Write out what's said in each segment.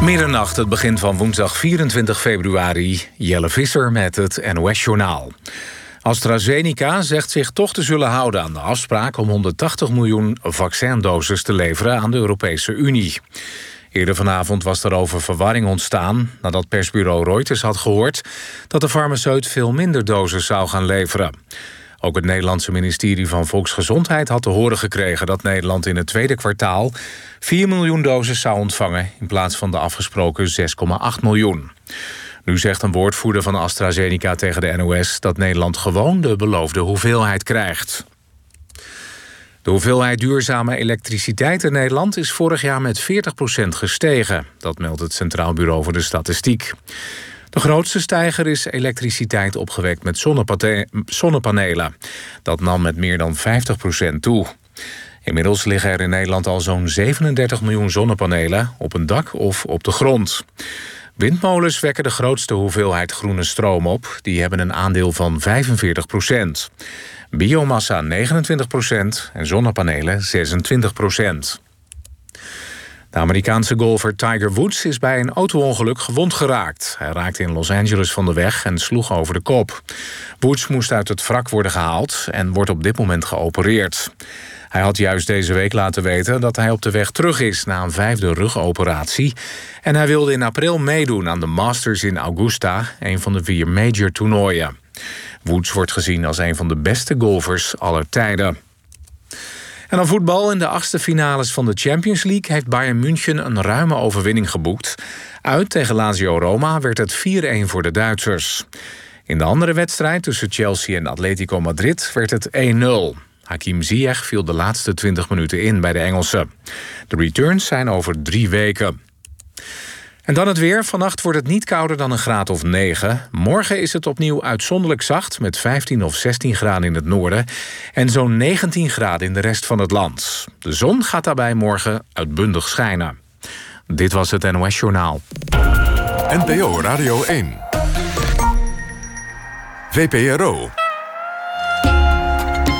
Middernacht, het begin van woensdag 24 februari. Jelle Visser met het NOS-journaal. AstraZeneca zegt zich toch te zullen houden aan de afspraak... om 180 miljoen vaccindoses te leveren aan de Europese Unie. Eerder vanavond was er over verwarring ontstaan... nadat persbureau Reuters had gehoord... dat de farmaceut veel minder doses zou gaan leveren. Ook het Nederlandse ministerie van Volksgezondheid had te horen gekregen... dat Nederland in het tweede kwartaal 4 miljoen doses zou ontvangen... in plaats van de afgesproken 6,8 miljoen. Nu zegt een woordvoerder van AstraZeneca tegen de NOS... dat Nederland gewoon de beloofde hoeveelheid krijgt. De hoeveelheid duurzame elektriciteit in Nederland is vorig jaar met 40% gestegen. Dat meldt het Centraal Bureau voor de Statistiek. De grootste stijger is elektriciteit opgewekt met zonnepanelen. Dat nam met meer dan 50% toe. Inmiddels liggen er in Nederland al zo'n 37 miljoen zonnepanelen op een dak of op de grond. Windmolens wekken de grootste hoeveelheid groene stroom op. Die hebben een aandeel van 45 procent. Biomassa 29 procent en zonnepanelen 26 procent. De Amerikaanse golfer Tiger Woods is bij een autoongeluk gewond geraakt. Hij raakte in Los Angeles van de weg en sloeg over de kop. Woods moest uit het wrak worden gehaald en wordt op dit moment geopereerd. Hij had juist deze week laten weten dat hij op de weg terug is na een vijfde rugoperatie. En hij wilde in april meedoen aan de Masters in Augusta, een van de vier major toernooien. Woods wordt gezien als een van de beste golfers aller tijden. En dan voetbal. In de achtste finales van de Champions League... heeft Bayern München een ruime overwinning geboekt. Uit tegen Lazio Roma werd het 4-1 voor de Duitsers. In de andere wedstrijd tussen Chelsea en Atletico Madrid werd het 1-0. Hakim Ziyech viel de laatste 20 minuten in bij de Engelsen. De returns zijn over drie weken. En dan het weer. Vannacht wordt het niet kouder dan een graad of 9. Morgen is het opnieuw uitzonderlijk zacht... met 15 of 16 graden in het noorden... en zo'n 19 graden in de rest van het land. De zon gaat daarbij morgen uitbundig schijnen. Dit was het NOS Journaal. NPO Radio 1. VPRO.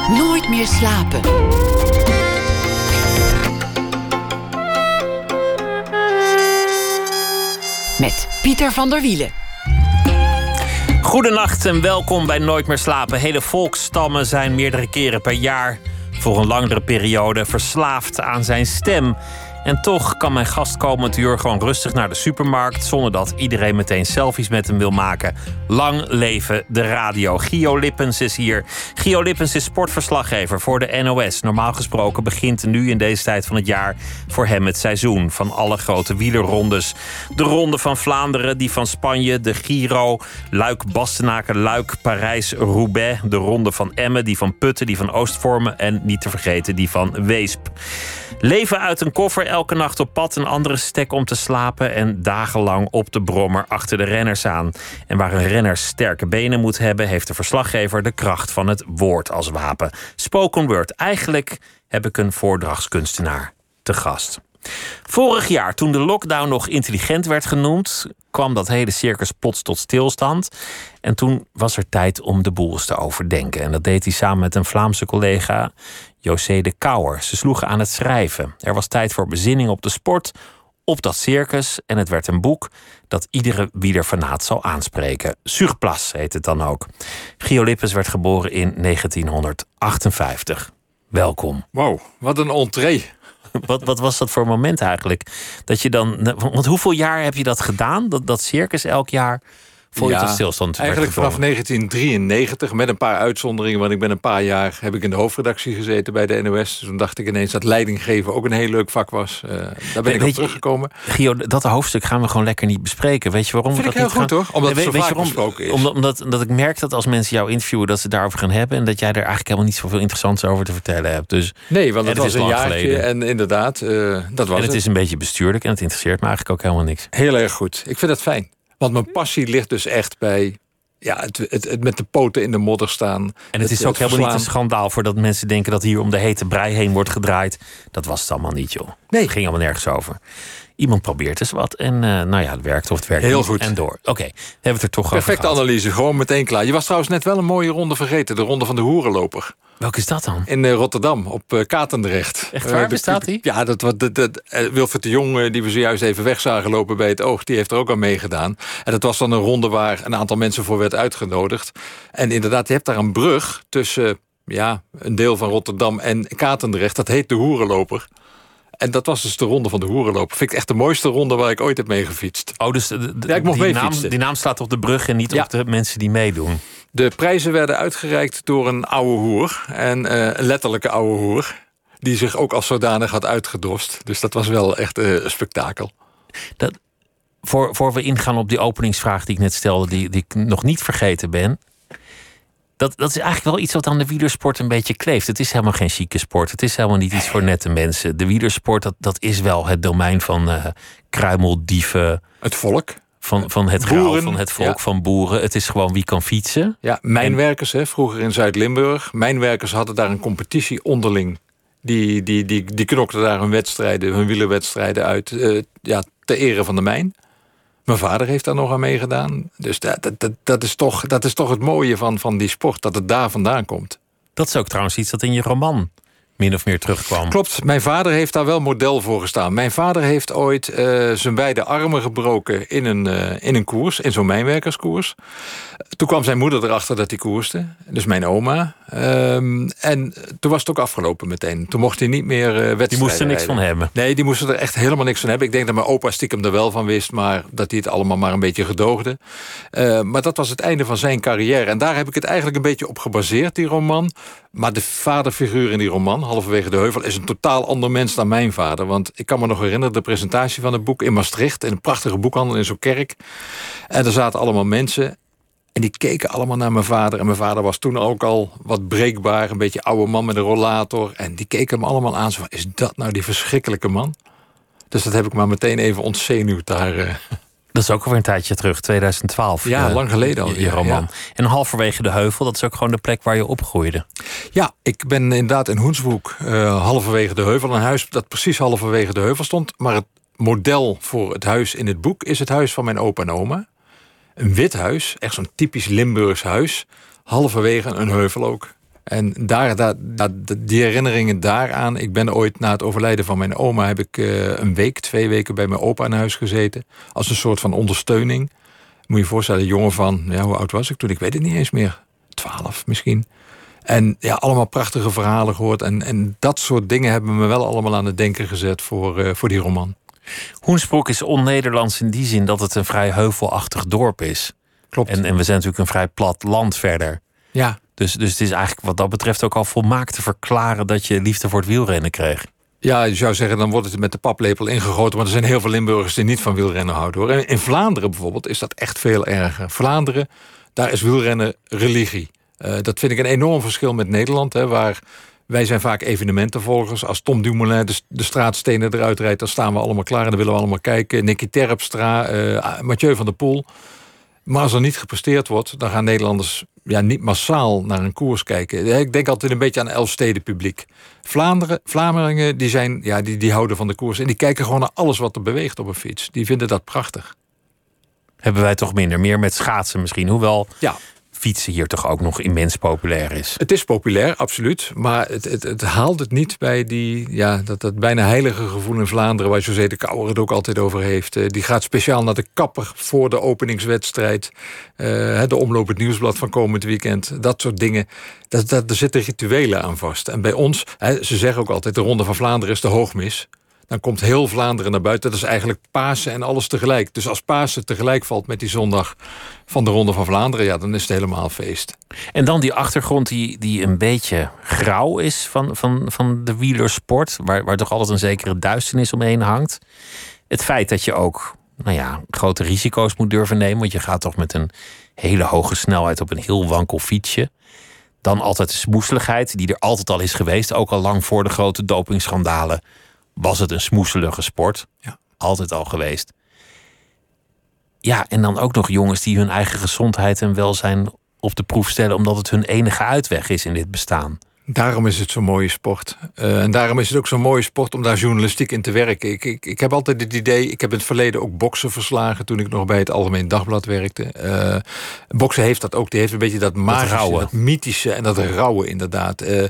Nooit meer slapen. Met Pieter van der Wielen. Goedenacht en welkom bij Nooit meer slapen. Hele volksstammen zijn meerdere keren per jaar voor een langere periode verslaafd aan zijn stem. En toch kan mijn gastkomend uur gewoon rustig naar de supermarkt... zonder dat iedereen meteen selfies met hem wil maken. Lang leven de radio. Gio Lippens is hier. Gio Lippens is sportverslaggever voor de NOS. Normaal gesproken begint nu in deze tijd van het jaar... voor hem het seizoen van alle grote wielerrondes. De Ronde van Vlaanderen, die van Spanje, de Giro... Luik-Bastenaken, Luik, Parijs, Roubaix... de Ronde van Emmen, die van Putten, die van Oostvormen... en niet te vergeten die van Weesp. Leven uit een koffer, elke nacht op pad, een andere stek om te slapen en dagenlang op de brommer achter de renners aan. En waar een renner sterke benen moet hebben, heeft de verslaggever de kracht van het woord als wapen. Spoken word. Eigenlijk heb ik een voordragskunstenaar te gast. Vorig jaar, toen de lockdown nog intelligent werd genoemd, kwam dat hele circus plots tot stilstand. En toen was er tijd om de boel eens te overdenken. En dat deed hij samen met een Vlaamse collega, José de Kouwer. Ze sloegen aan het schrijven. Er was tijd voor bezinning op de sport, op dat circus. En het werd een boek dat iedere wielerfanaat zal aanspreken. Surplas heet het dan ook. Gio Lippens werd geboren in 1958. Welkom. Wow, wat een entree. Wat, wat was dat voor moment eigenlijk? Dat je dan. Want hoeveel jaar heb je dat gedaan? Dat, dat circus elk jaar? Voor je tot stilstand Eigenlijk vanaf 1993, met een paar uitzonderingen. Want ik ben een paar jaar heb ik in de hoofdredactie gezeten bij de NOS. Dus toen dacht ik ineens dat leidinggeven ook een heel leuk vak was. Uh, daar ben ik op teruggekomen. Gio, dat hoofdstuk gaan we gewoon lekker niet bespreken. Weet je waarom? Vind dat ik heel goed gaan... hoor. Omdat het zo vaak besproken is. Omdat, omdat, omdat ik merk dat als mensen jou interviewen dat ze daarover gaan hebben. En dat jij er eigenlijk helemaal niet zoveel interessants over te vertellen hebt. Dus, nee, want het, was een jaartje geleden. en inderdaad, uh, dat was En het, is een beetje bestuurlijk en het interesseert me eigenlijk ook helemaal niks. Heel erg goed. Ik vind het fijn. Want mijn passie ligt dus echt bij ja, het, het, het, met de poten in de modder staan. En het, is ook helemaal niet een schandaal voordat mensen denken dat hier om de hete brei heen wordt gedraaid. Dat was het allemaal niet, joh. Nee. Het ging allemaal nergens over. Iemand probeert eens wat en uh, nou ja, het werkt of het werkt Heel niet. goed. En door. Oké, okay. hebben we het er toch Perfecte over analyse, gewoon meteen klaar. Je was trouwens net wel een mooie ronde vergeten. De ronde van de hoerenloper. Welke is dat dan? In Rotterdam, op Katendrecht. Echt waar, bestaat die? Ja, dat, wat, dat, dat, Wilfred de Jong, die we zojuist even weg zagen lopen bij het oog... die heeft er ook aan meegedaan. En dat was dan een ronde waar een aantal mensen voor werd uitgenodigd. En inderdaad, je hebt daar een brug tussen ja, een deel van Rotterdam en Katendrecht. Dat heet de Hoerenloper. En dat was dus de ronde van de Hoerenloper. Vind ik echt de mooiste ronde waar ik ooit heb mee gefietst. Oh, dus ja, ik mocht die, naam, die naam staat op de brug en niet op de mensen die meedoen. De prijzen werden uitgereikt door een oude hoer. En uh, een letterlijke oude hoer. Die zich ook als zodanig had uitgedost. Dus dat was wel echt uh, een spektakel. Dat, voor, voor we ingaan op die openingsvraag die ik net stelde, die, die ik nog niet vergeten ben dat, dat is eigenlijk wel iets wat aan de wielersport een beetje kleeft. Het is helemaal geen chique sport. Het is helemaal niet iets voor nette mensen. De wielersport, dat, dat is wel het domein van uh, kruimeldieven. Het volk. Van, van het grauw, van het volk, van boeren. Het is gewoon wie kan fietsen. Ja, mijnwerkers, hè, vroeger in Zuid-Limburg. Mijnwerkers hadden daar een competitie onderling. Die, die, die, die knokten daar hun wedstrijden, hun wielerwedstrijden uit. Uh, ja, ter ere van de mijn. Mijn vader heeft daar nog aan meegedaan. Dus dat, dat, dat, is, toch, dat is toch het mooie van, van die sport, dat het daar vandaan komt. Dat is ook trouwens iets dat in je roman min of meer terugkwam. Klopt, mijn vader heeft daar wel model voor gestaan. Mijn vader heeft ooit uh, zijn beide armen gebroken in een, uh, in een koers, in zo'n mijnwerkerskoers. Toen kwam zijn moeder erachter dat hij koerste, dus mijn oma. Um, en toen was het ook afgelopen meteen. Toen mocht hij niet meer uh, wedstrijden Die moest er niks van hebben? Nee, die moesten er echt helemaal niks van hebben. Ik denk dat mijn opa stiekem er wel van wist, maar dat hij het allemaal maar een beetje gedoogde. maar dat was het einde van zijn carrière. En daar heb ik het eigenlijk een beetje op gebaseerd, die roman. Maar de vaderfiguur in die roman, halverwege de heuvel... is een totaal ander mens dan mijn vader. Want ik kan me nog herinneren de presentatie van het boek in Maastricht... in een prachtige boekhandel in zo'n kerk. En er zaten allemaal mensen... En die keken allemaal naar mijn vader. En mijn vader was toen ook al wat breekbaar. Een beetje oude man met een rollator. En die keken hem allemaal aan. Zo, is dat nou die verschrikkelijke man? Dus dat heb ik maar meteen even ontzenuwd daar... Uh, dat is ook alweer een tijdje terug, 2012. Ja, uh, lang geleden al. Je, roman. En halverwege de heuvel, dat is ook gewoon de plek waar je opgroeide. Ja, ik ben inderdaad in Hoensbroek, uh, halverwege de heuvel. Een huis dat precies halverwege de heuvel stond. Maar het model voor het huis in het boek is het huis van mijn opa en oma. Een wit huis, echt zo'n typisch Limburgs huis. Halverwege een heuvel ook. En daar, daar, die herinneringen daaraan. Ik ben ooit na het overlijden van mijn oma... heb ik uh, een week, twee weken bij mijn opa in huis gezeten. Als een soort van ondersteuning. Moet je je voorstellen, een jongen van... Ja, hoe oud was ik toen? Ik weet het niet eens meer. Twaalf misschien. En ja, allemaal prachtige verhalen gehoord. En, en dat soort dingen hebben me wel allemaal aan het denken gezet... voor, uh, voor die roman. Hoensbroek is on-Nederlands in die zin... dat het een vrij heuvelachtig dorp is. Klopt. En, en we zijn natuurlijk een vrij plat land verder. Ja, dus, dus het is eigenlijk wat dat betreft ook al volmaakt te verklaren dat je liefde voor het wielrennen kreeg. Ja, je zou zeggen, dan wordt het met de paplepel ingegoten. Maar er zijn heel veel Limburgers die niet van wielrennen houden. Hoor. in Vlaanderen bijvoorbeeld is dat echt veel erger. Vlaanderen, daar is wielrennen religie. Uh, dat vind ik een enorm verschil met Nederland. Hè, waar wij zijn vaak evenementenvolgers. Als Tom Dumoulin de, de straatstenen eruit rijdt... dan staan we allemaal klaar en dan willen we allemaal kijken. Nicky Terpstra, uh, Mathieu van der Poel. Maar als er niet gepresteerd wordt, dan gaan Nederlanders ja, niet massaal naar een koers kijken. Ik denk altijd een beetje aan Elfsteden publiek. Vlaanderen, Vlamingen die zijn, ja, die, die houden van de koers. En die kijken gewoon naar alles wat er beweegt op een fiets. Die vinden dat prachtig. Hebben wij toch minder. Meer met schaatsen misschien. Hoewel ja fietsen hier toch ook nog immens populair is. Het is populair, absoluut. Maar het, het, het haalt het niet bij die, ja, dat, dat bijna heilige gevoel in Vlaanderen... waar José de Kouwer het ook altijd over heeft. Uh, die gaat speciaal naar de kapper voor de openingswedstrijd. Uh, de omloop het nieuwsblad van komend weekend. Dat soort dingen. Dat, dat, er zitten rituelen aan vast. En bij ons, ze zeggen ook altijd... de Ronde van Vlaanderen is de hoogmis dan komt heel Vlaanderen naar buiten. Dat is eigenlijk Pasen en alles tegelijk. Dus als Pasen tegelijk valt met die zondag van de Ronde van Vlaanderen... ja, dan is het helemaal feest. En dan die achtergrond die, die een beetje grauw is van, van, van de wielersport... Waar, waar toch altijd een zekere duisternis omheen hangt. Het feit dat je ook nou ja, grote risico's moet durven nemen... want je gaat toch met een hele hoge snelheid op een heel wankel fietsje... Dan altijd de smoeseligheid, die er altijd al is geweest. Ook al lang voor de grote dopingschandalen was het een smoeselige sport. Ja. Altijd al geweest. Ja, en dan ook nog jongens die hun eigen gezondheid en welzijn op de proef stellen, omdat het hun enige uitweg is in dit bestaan. Daarom is het zo'n mooie sport. Uh, en daarom is het ook zo'n mooie sport om daar journalistiek in te werken. Ik, ik, ik heb altijd het idee, ik heb in het verleden ook boksen verslagen toen ik nog bij het Algemeen Dagblad werkte. Uh, boksen heeft dat ook, die heeft een beetje dat magische, dat, mythische en dat rauwe inderdaad. Uh,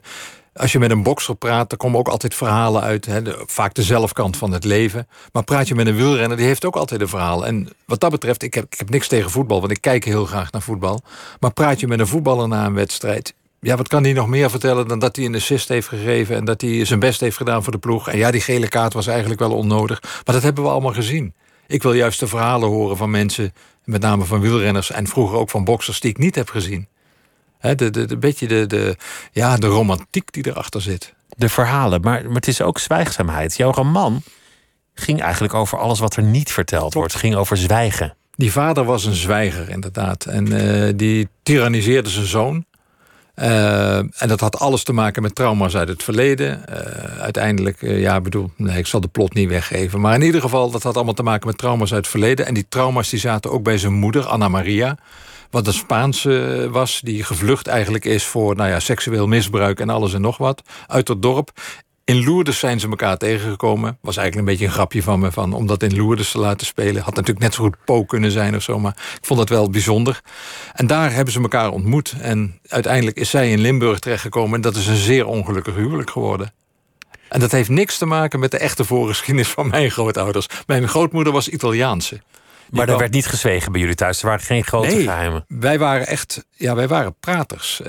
als je met een bokser praat, dan komen ook altijd verhalen uit. Vaak de zelfkant van het leven. Maar praat je met een wielrenner, die heeft ook altijd een verhaal. En wat dat betreft, ik heb, ik heb niks tegen voetbal, want ik kijk heel graag naar voetbal. Maar praat je met een voetballer na een wedstrijd, ja, wat kan hij nog meer vertellen dan dat hij een assist heeft gegeven en dat hij zijn best heeft gedaan voor de ploeg? En ja, die gele kaart was eigenlijk wel onnodig. Maar dat hebben we allemaal gezien. Ik wil juist de verhalen horen van mensen, met name van wielrenners en vroeger ook van boksers, die ik niet heb gezien. He, de, de, de, beetje de, de, ja, de romantiek die erachter zit. De verhalen, maar, maar het is ook zwijgzaamheid. Jouw roman ging eigenlijk over alles wat er niet verteld wordt. Het ging over zwijgen. Die vader was een zwijger, inderdaad. En uh, die tyranniseerde zijn zoon. Uh, en dat had alles te maken met trauma's uit het verleden. Uh, uiteindelijk, uh, ja, bedoel, nee, ik zal de plot niet weggeven. Maar in ieder geval, dat had allemaal te maken met trauma's uit het verleden. En die trauma's die zaten ook bij zijn moeder, Anna Maria. Wat een Spaanse was, die gevlucht eigenlijk is voor nou ja, seksueel misbruik en alles en nog wat. Uit het dorp. In Lourdes zijn ze elkaar tegengekomen. Was eigenlijk een beetje een grapje van me van om dat in Lourdes te laten spelen. Had natuurlijk net zo goed Po kunnen zijn of zo, maar ik vond dat wel bijzonder. En daar hebben ze elkaar ontmoet. En uiteindelijk is zij in Limburg terechtgekomen. En dat is een zeer ongelukkig huwelijk geworden. En dat heeft niks te maken met de echte voorgeschiedenis van mijn grootouders. Mijn grootmoeder was Italiaanse. Maar er werd niet gezwegen bij jullie thuis. Er waren geen grote nee, geheimen. Wij waren echt, ja, wij waren praters. Uh,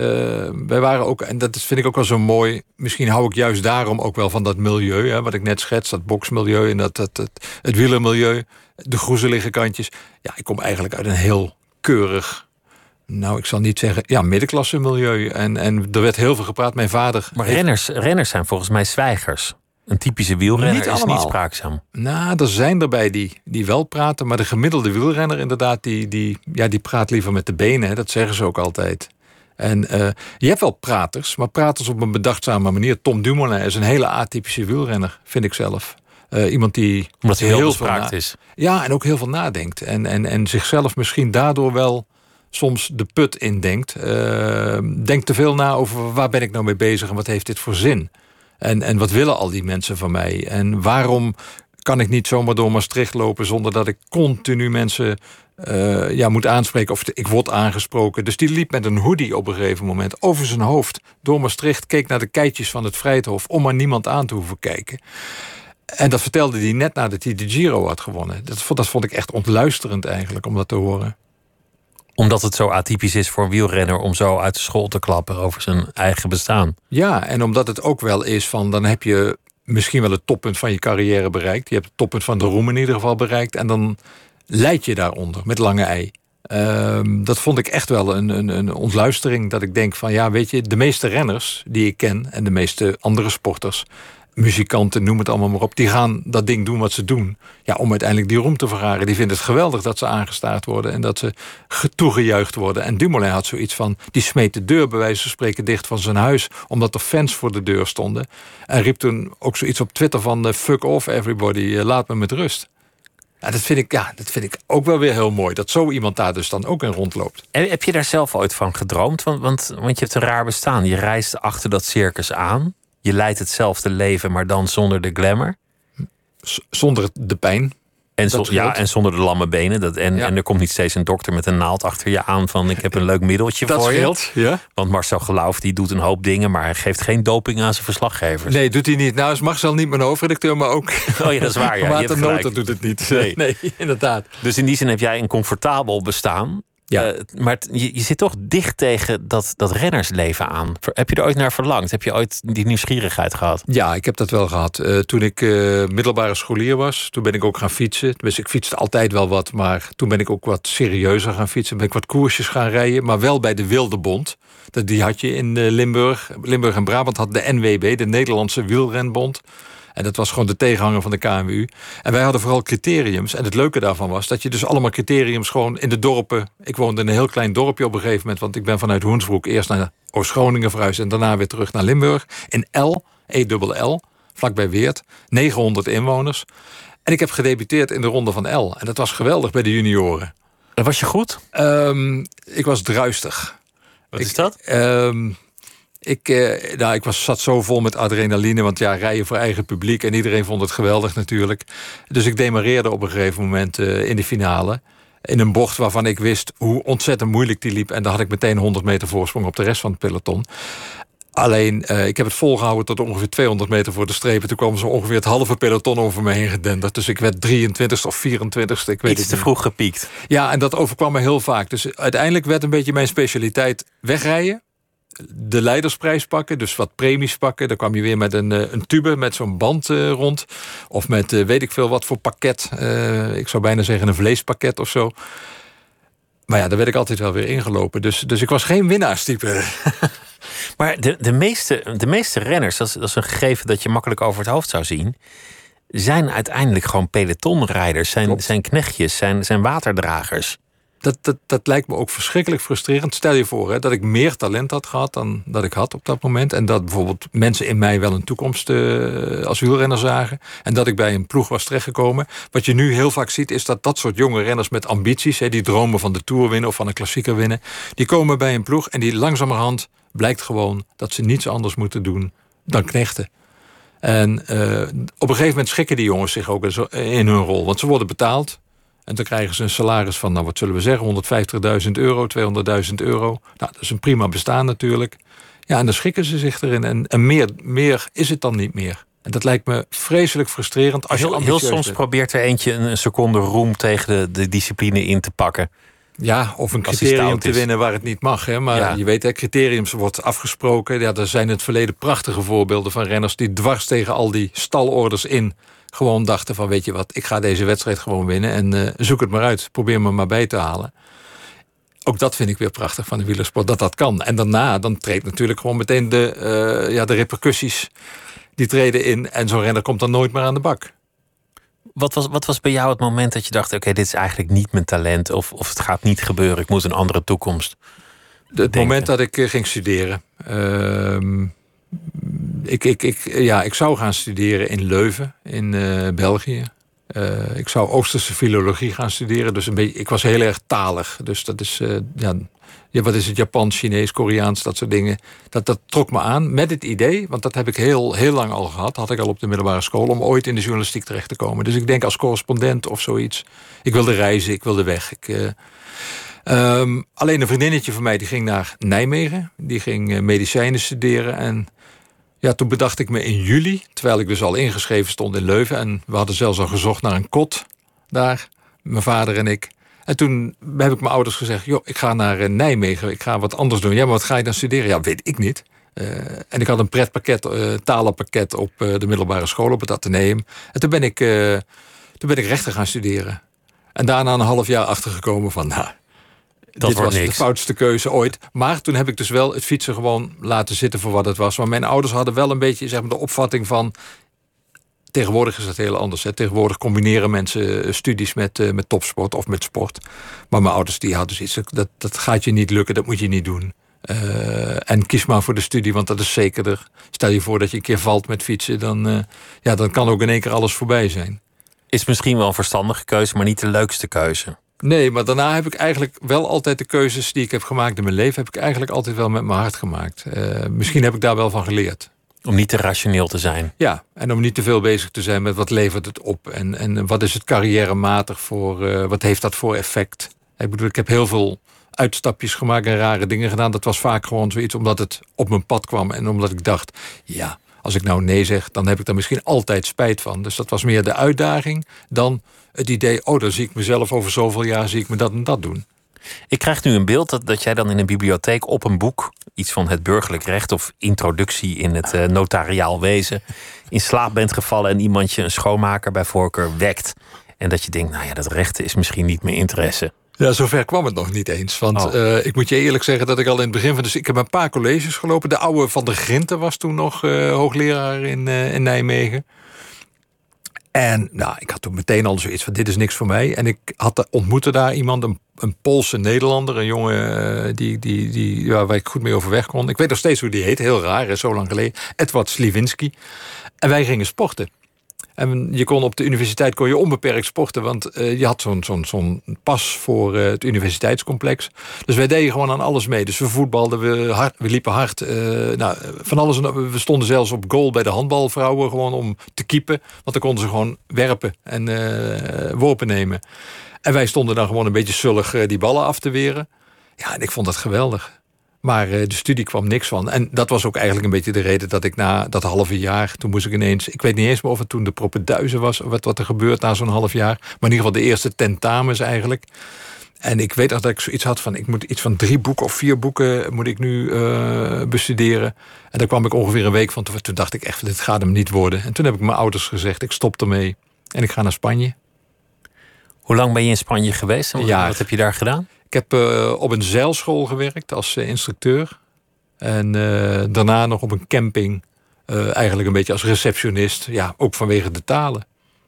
wij waren ook, en dat vind ik ook wel zo mooi. Misschien hou ik juist daarom ook wel van dat milieu, hè, wat ik net schets, dat boksmilieu en dat, dat, het, het wielermilieu, de groezelige kantjes. Ja, ik kom eigenlijk uit een heel keurig nou, ik zal niet zeggen, ja, middenklasse milieu. En, en er werd heel veel gepraat. Mijn vader. Maar renners, renners zijn volgens mij zwijgers. Een typische wielrenner niet is niet spraakzaam. Nou, er zijn erbij die, die wel praten. Maar de gemiddelde wielrenner inderdaad, die, die, ja, die praat liever met de benen. Hè, dat zeggen ze ook altijd. En uh, je hebt wel praters, maar praters op een bedachtzame manier. Tom Dumoulin is een hele atypische wielrenner, vind ik zelf. Uh, iemand die Omdat hij heel, heel bespraakt is. Ja, en ook heel veel nadenkt. En, en, en zichzelf misschien daardoor wel soms de put indenkt. Uh, denkt te veel na over waar ben ik nou mee bezig en wat heeft dit voor zin. En, en wat willen al die mensen van mij? En waarom kan ik niet zomaar door Maastricht lopen zonder dat ik continu mensen uh, ja, moet aanspreken of ik word aangesproken. Dus die liep met een hoodie op een gegeven moment over zijn hoofd door Maastricht, keek naar de keitjes van het Vrijthof om maar niemand aan te hoeven kijken. En dat vertelde hij net nadat hij de Giro had gewonnen. Dat, dat vond ik echt ontluisterend eigenlijk om dat te horen omdat het zo atypisch is voor een wielrenner om zo uit de school te klappen over zijn eigen bestaan. Ja, en omdat het ook wel is van dan heb je misschien wel het toppunt van je carrière bereikt. Je hebt het toppunt van de roem in ieder geval bereikt. En dan leid je daaronder met lange ei. Ehm, dat vond ik echt wel een, een, een ontluistering. Dat ik denk van ja, weet je, de meeste renners die ik ken en de meeste andere sporters muzikanten, noem het allemaal maar op, die gaan dat ding doen wat ze doen. Ja, om uiteindelijk die roem te vergaren. Die vinden het geweldig dat ze aangestaard worden en dat ze toegejuicht worden. En Dumoulin had zoiets van, die smeet de deur bij wijze van spreken dicht van zijn huis, omdat er fans voor de deur stonden. En riep toen ook zoiets op Twitter van, uh, fuck off everybody, eh, laat me met rust. Ja, dat vind, ik, ja, dat vind ik ook wel weer heel mooi. Dat zo iemand daar dus dan ook in rondloopt. En heb je daar zelf ooit van gedroomd? Want, want, want je hebt een raar bestaan. Je reist achter dat circus aan je leidt hetzelfde leven, maar dan zonder de glamour. zonder de pijn. En, ja, en zonder de lamme benen. Dat, en, en er komt niet steeds een dokter met een naald achter je aan van ik heb een leuk middeltje dat voor scheelt, je. Ja. Want Marcel Geloof die doet een hoop dingen, maar hij geeft geen doping aan zijn verslaggevers. Nee, doet hij niet. Nou is Marcel niet mijn hoofdredacteur, maar ook. Oh ja, dat is waar. Ja. Nota doet het niet. Nee. nee, inderdaad. Dus in die zin heb jij een comfortabel bestaan. Ja. Uh, maar je, je, zit toch dicht tegen dat, dat rennersleven aan. Heb je er ooit naar verlangd? Heb je ooit die nieuwsgierigheid gehad? Ja, ik heb dat wel gehad. Uh, toen ik uh, middelbare scholier was, toen ben ik ook gaan fietsen. Dus ik fietste altijd wel wat, maar toen ben ik ook wat serieuzer gaan fietsen. Ben ik wat koersjes gaan rijden, maar wel bij de Wilde Bond. Die had je in Limburg. Limburg en Brabant had de NWB, de Nederlandse Wielrenbond. En dat was gewoon de tegenhanger van de KMU. En wij hadden vooral criteriums. En het leuke daarvan was dat je dus allemaal criteriums gewoon in de dorpen. Ik woonde in een heel klein dorpje op een gegeven moment. Want ik ben vanuit Hoensbroek eerst naar Oost-Groningen verhuisd. En daarna weer terug naar Limburg. In L, E-L, vlakbij Weert. 900 inwoners. En ik heb gedebuteerd in de ronde van L. En dat was geweldig bij de junioren. En was je goed? Um, ik was druistig. Wat is dat? Um, Ik, eh, nou, ik was, zat zo vol met adrenaline, want ja, rijden voor eigen publiek en iedereen vond het geweldig natuurlijk. Dus ik demareerde op een gegeven moment eh, in de finale. In een bocht waarvan ik wist hoe ontzettend moeilijk die liep. En daar had ik meteen 100 meter voorsprong op de rest van het peloton. Alleen, uh, ik heb het volgehouden tot ongeveer 200 meter voor de strepen. Toen kwam zo ongeveer het halve peloton over me heen gedenderd. Dus ik werd 23 of 24 Ik weet Iets te vroeg gepiekt. Ja, en dat overkwam me heel vaak. Dus uiteindelijk werd een beetje mijn specialiteit wegrijden de leidersprijs pakken, dus wat premies pakken. Dan kwam je weer met een, eh, een tube met zo'n band uh, rond. Of met uh, weet ik veel wat voor pakket. Uh, ik zou bijna zeggen een vleespakket of zo. Maar ja, daar werd ik altijd wel weer ingelopen. Dus, dus ik was geen winnaarstype. maar de, de, meeste, de meeste renners, dat is, dat is een gegeven dat je makkelijk over het hoofd zou zien. Zijn uiteindelijk gewoon pelotonrijders, zijn, zijn knechtjes, zijn, zijn waterdragers dat, dat, dat lijkt me ook verschrikkelijk frustrerend. Stel je voor hè, dat ik meer talent had gehad dan dat ik had op dat moment. En dat bijvoorbeeld mensen in mij wel een toekomst uh, als wielrenner zagen. En dat ik bij een ploeg was terechtgekomen. Wat je nu heel vaak ziet is dat dat soort jonge renners met ambities... Hè, die dromen van de Tour winnen of van een klassieker winnen... die komen bij een ploeg en die langzamerhand blijkt gewoon... dat ze niets anders moeten doen dan knechten. En uh, op een gegeven moment schikken die jongens zich ook in hun rol. Want ze worden betaald. En dan krijgen ze een salaris van, nou wat zullen we zeggen, 150.000 euro, 200.000 euro. Nou, dat is een prima bestaan natuurlijk. Ja, en dan schikken ze zich erin. En, en meer, meer is het dan niet meer. En dat lijkt me vreselijk frustrerend. Als heel, je heel soms probeert er eentje een seconde roem tegen de, de discipline in te pakken. Ja, of een criterium te winnen waar het niet mag. Hè? Maar je weet, hè, criteriums wordt afgesproken. Ja, er zijn in het verleden prachtige voorbeelden van renners... die dwars tegen al die stalorders in gewoon dachten van weet je wat, ik ga deze wedstrijd gewoon winnen en uh, zoek het maar uit. Probeer me maar bij te halen. Ook dat vind ik weer prachtig van de wielersport, dat dat kan. En daarna, dan treedt natuurlijk gewoon meteen de, uh, ja, de repercussies die treden in. En zo'n renner komt dan nooit meer aan de bak. Wat was, wat was bij jou het moment dat je dacht: oké, dit is eigenlijk niet mijn talent, of, of het gaat niet gebeuren, ik moet een andere toekomst? het moment dat ik uh, ging studeren. Uh, ik, ik, ik, ja, ik zou gaan studeren in Leuven, in uh, België. Uh, ik zou Oosterse filologie gaan studeren. Dus een beetje, ik was heel erg talig. Dus dat is, uh, ja, ja, wat is het? Japans, Chinees, Koreaans, dat soort dingen. Dat, dat trok me aan met het idee, want dat heb ik heel, heel lang al gehad. Had ik al op de middelbare school, om ooit in de journalistiek terecht te komen. Dus ik denk als correspondent of zoiets. Ik wilde reizen, ik wilde weg. Ik, um, alleen een vriendinnetje van mij die ging naar Nijmegen. Die ging medicijnen studeren en ja, toen bedacht ik me in juli, terwijl ik dus al ingeschreven stond in Leuven... en we hadden zelfs al gezocht naar een kot daar, mijn vader en ik. En toen heb ik mijn ouders gezegd, joh, ik ga naar eh, Nijmegen, ik ga wat anders doen. Ja, maar wat ga je dan studeren? Ja, weet ik niet. Uh, en ik had een pretpakket, uh, talenpakket op de middelbare school, op het Atheneum. En toen ben ik, toen ben ik rechten gaan studeren. En daarna een half jaar achtergekomen van, nou, dat dit was de foutste keuze ooit. Maar toen heb ik dus wel het fietsen gewoon laten zitten voor wat het was. Maar mijn ouders hadden wel een beetje zeg maar, de opvatting van... Tegenwoordig is dat heel anders. Hè. Tegenwoordig combineren mensen eh, studies met, uh, met topsport of met sport. Maar mijn ouders die hadden zoiets. Dat, dat gaat je niet lukken, dat moet je niet doen. Uh, en kies maar voor de studie, want dat is zekerder. Stel je voor dat je een keer valt met fietsen, dan, uh, ja, dan kan ook in één keer alles voorbij zijn. Is misschien wel een verstandige keuze, maar niet de leukste keuze. Nee, maar daarna heb ik eigenlijk wel altijd de keuzes die ik heb gemaakt in mijn leven, heb ik eigenlijk altijd wel met mijn hart gemaakt. Uh, misschien heb ik daar wel van geleerd. Om niet te rationeel te zijn. Ja, en om niet te veel bezig te zijn met wat levert het op en, en wat is het carrièrematig voor, uh, wat heeft dat voor effect. Ik bedoel, ik heb heel veel uitstapjes gemaakt en rare dingen gedaan. Dat was vaak gewoon zoiets omdat het op mijn pad kwam en omdat ik dacht, ja, als ik nou nee zeg, dan heb ik daar misschien altijd spijt van. Dus dat was meer de uitdaging dan het idee, oh, dan zie ik mezelf over zoveel jaar, zie ik me dat en dat doen. Ik krijg nu een beeld dat, dat jij dan in een bibliotheek op een boek, iets van het burgerlijk recht of introductie in het uh, notariaal wezen, in slaap bent gevallen en iemand je een schoonmaker bij voorkeur wekt. En dat je denkt, nou ja, dat rechten is misschien niet meer interesse. Ja, zover kwam het nog niet eens. Want oh. uh, ik moet je eerlijk zeggen dat ik al in het begin van... Dus ik heb een paar colleges gelopen. De oude Van der Grinten was toen nog uh, hoogleraar in, uh, in Nijmegen. En nou, ik had toen meteen al zoiets van, dit is niks voor mij. En ik had, ontmoette daar iemand, een, een Poolse Nederlander... een jongen die, die, die, ja, waar ik goed mee overweg kon. Ik weet nog steeds hoe die heet, heel raar, zo lang geleden. Edward Sliwinski. En wij gingen sporten. En je kon op de universiteit kon je onbeperkt sporten, want eh, je had zo'n zo'n zo'n pas voor eh, het universiteitscomplex. Dus wij deden gewoon aan alles mee. Dus we voetbalden, we, hard, we liepen hard. eh, nou, van alles. We stonden zelfs op goal bij de handbalvrouwen gewoon om te keepen. Want dan konden ze gewoon werpen en worpen nemen. En wij stonden dan gewoon een beetje zullig die ballen af te weren. Ja, en ik vond dat geweldig. Maar eh, de studie kwam niks van. En dat was ook eigenlijk een beetje de reden dat ik na dat halve jaar... toen moest ik ineens... Ik weet niet eens meer of het toen de propenduizen was... of wat, wat er gebeurt na zo'n half jaar. Maar in ieder geval de eerste tentamens eigenlijk. En ik weet nog dat ik zoiets had van... ik moet iets van drie boeken of vier boeken moet ik nu eh, bestuderen. En daar kwam ik ongeveer een week van. Toen, dacht ik echt, dit gaat hem niet worden. En toen heb ik mijn ouders gezegd, ik stop ermee. En ik ga naar Spanje. Hoe lang ben je in Spanje geweest? En wat heb je daar gedaan? Ik heb eh, op een zeilschool gewerkt als eh, instructeur. En eh, daarna nog op een camping. eigenlijk een beetje als receptionist. Ja, ook vanwege de talen.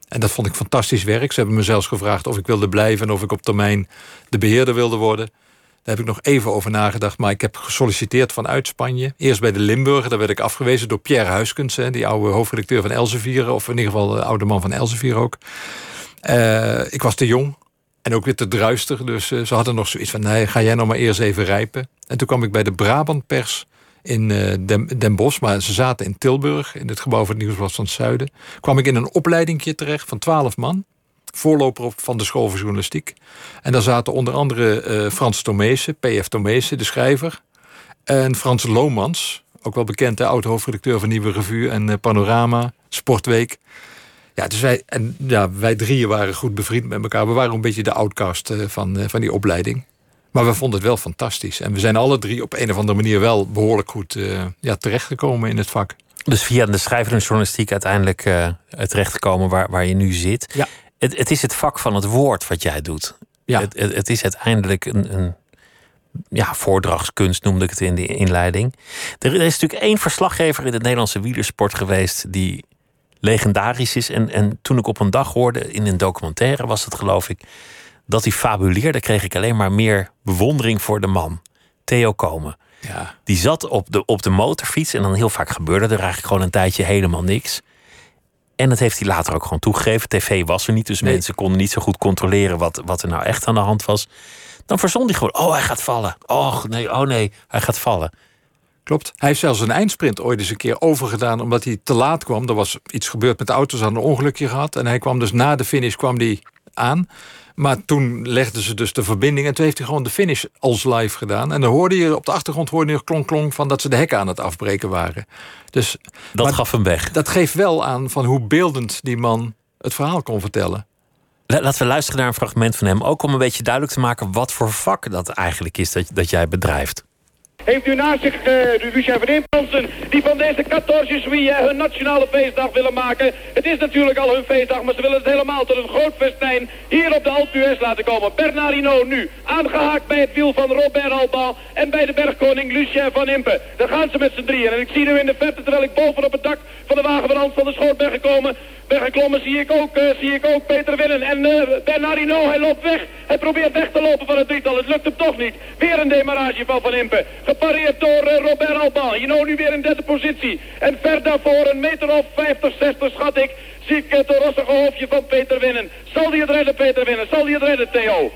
En dat vond ik fantastisch werk. Ze hebben me zelfs gevraagd of ik wilde blijven... en of ik op termijn de beheerder wilde worden. Daar heb ik nog even over nagedacht. Maar ik heb gesolliciteerd vanuit Spanje. Eerst bij de Limburger. Daar werd ik afgewezen door Pierre Huiskens. Die oude hoofdredacteur van Elsevier. Of in ieder geval de oude man van Elsevier ook. Ik was te jong. En ook weer te druistig. Dus eh, ze hadden nog zoiets van... nee, ga jij nog maar eerst even rijpen. En toen kwam ik bij de Brabantpers in eh, Den, Bosch. Maar ze zaten in Tilburg, in het gebouw van het Nieuwsblad van het Zuiden. kwam ik in een opleidingje terecht van twaalf man. Voorloper op- van de school voor journalistiek. En daar zaten onder andere eh, Frans Tomezen, P.F. Tomezen, de schrijver. En Frans Lomans, ook wel bekend, de oud-hoofdredacteur van Nieuwe Revue en Panorama, Sportweek. Ja, dus wij, en, ja, wij drieën waren goed bevriend met elkaar. We waren een beetje de outcast eh, van, eh, van die opleiding. Maar we vonden het wel fantastisch. En we zijn alle drie op een of andere manier wel behoorlijk goed eh, ja, terechtgekomen in het vak. Dus via de schrijver en journalistiek uiteindelijk eh terechtgekomen waar, waar je nu zit. Ja. Het, het is het vak van het woord wat jij doet. Ja. Het, het, het is uiteindelijk een, een ja, voordrachtskunst, noemde ik het in de inleiding. Er, er is natuurlijk één verslaggever in de Nederlandse wielersport geweest die legendarisch is. En, en toen ik op een dag hoorde, in een documentaire was het geloof ik, dat hij fabuleerde, kreeg ik alleen maar meer bewondering voor de man. Theo Komen. Ja. Die zat op de, op de motorfiets en dan heel vaak gebeurde er eigenlijk gewoon een tijdje helemaal niks. En dat heeft hij later ook gewoon toegegeven. TV was er niet, dus Nee. mensen konden niet zo goed controleren wat, wat er nou echt aan de hand was. Dan verzon hij gewoon, oh hij gaat vallen. Oh nee, oh nee, hij gaat vallen. Klopt. Hij heeft zelfs een eindsprint ooit eens een keer overgedaan omdat hij te laat kwam. Er was iets gebeurd met de auto's, hadden een ongelukje gehad. En hij kwam dus na de finish kwam die aan. Maar toen legden ze dus de verbinding en toen heeft hij gewoon de finish als live gedaan. En dan hoorde je op de achtergrond hoorde je klonk klonk van dat ze de hekken aan het afbreken waren. Dus Dat Maar- gaf hem weg. dat geeft wel aan van hoe beeldend die man het verhaal kon vertellen. La- Laten we luisteren naar een fragment van hem. Ook om een beetje duidelijk te maken wat voor vak dat eigenlijk is dat, dat jij bedrijft. Heeft u naast zich uh, Lucien van Impansen, die van deze 14 juillet hun nationale feestdag willen maken. Het is natuurlijk al hun feestdag, maar ze willen het helemaal tot een groot festijn hier op de Alpe laten komen. Bernardino nu, aangehaakt bij het wiel van Robert Alban en bij de bergkoning Lucien van Impe. Daar gaan ze met z'n drieën. En ik zie nu in de verte, terwijl ik boven op het dak van de wagen van Hans van de Schoot ben gekomen, ben geklommen, zie ik ook, eh, zie ik ook Peter Winnen. En eh, Bernardino, hij loopt weg. Hij probeert weg te lopen van het drietal. Het lukt hem toch niet. Weer een demarage van Van Impe. Gepareerd door eh, Robert Alban. Hino nu weer in derde positie. En ver daarvoor, een meter of 50, 60 schat ik, zie ik het rossige hoofdje van Peter Winnen. Zal hij het redden, Peter Winnen? Zal hij het redden, Theo?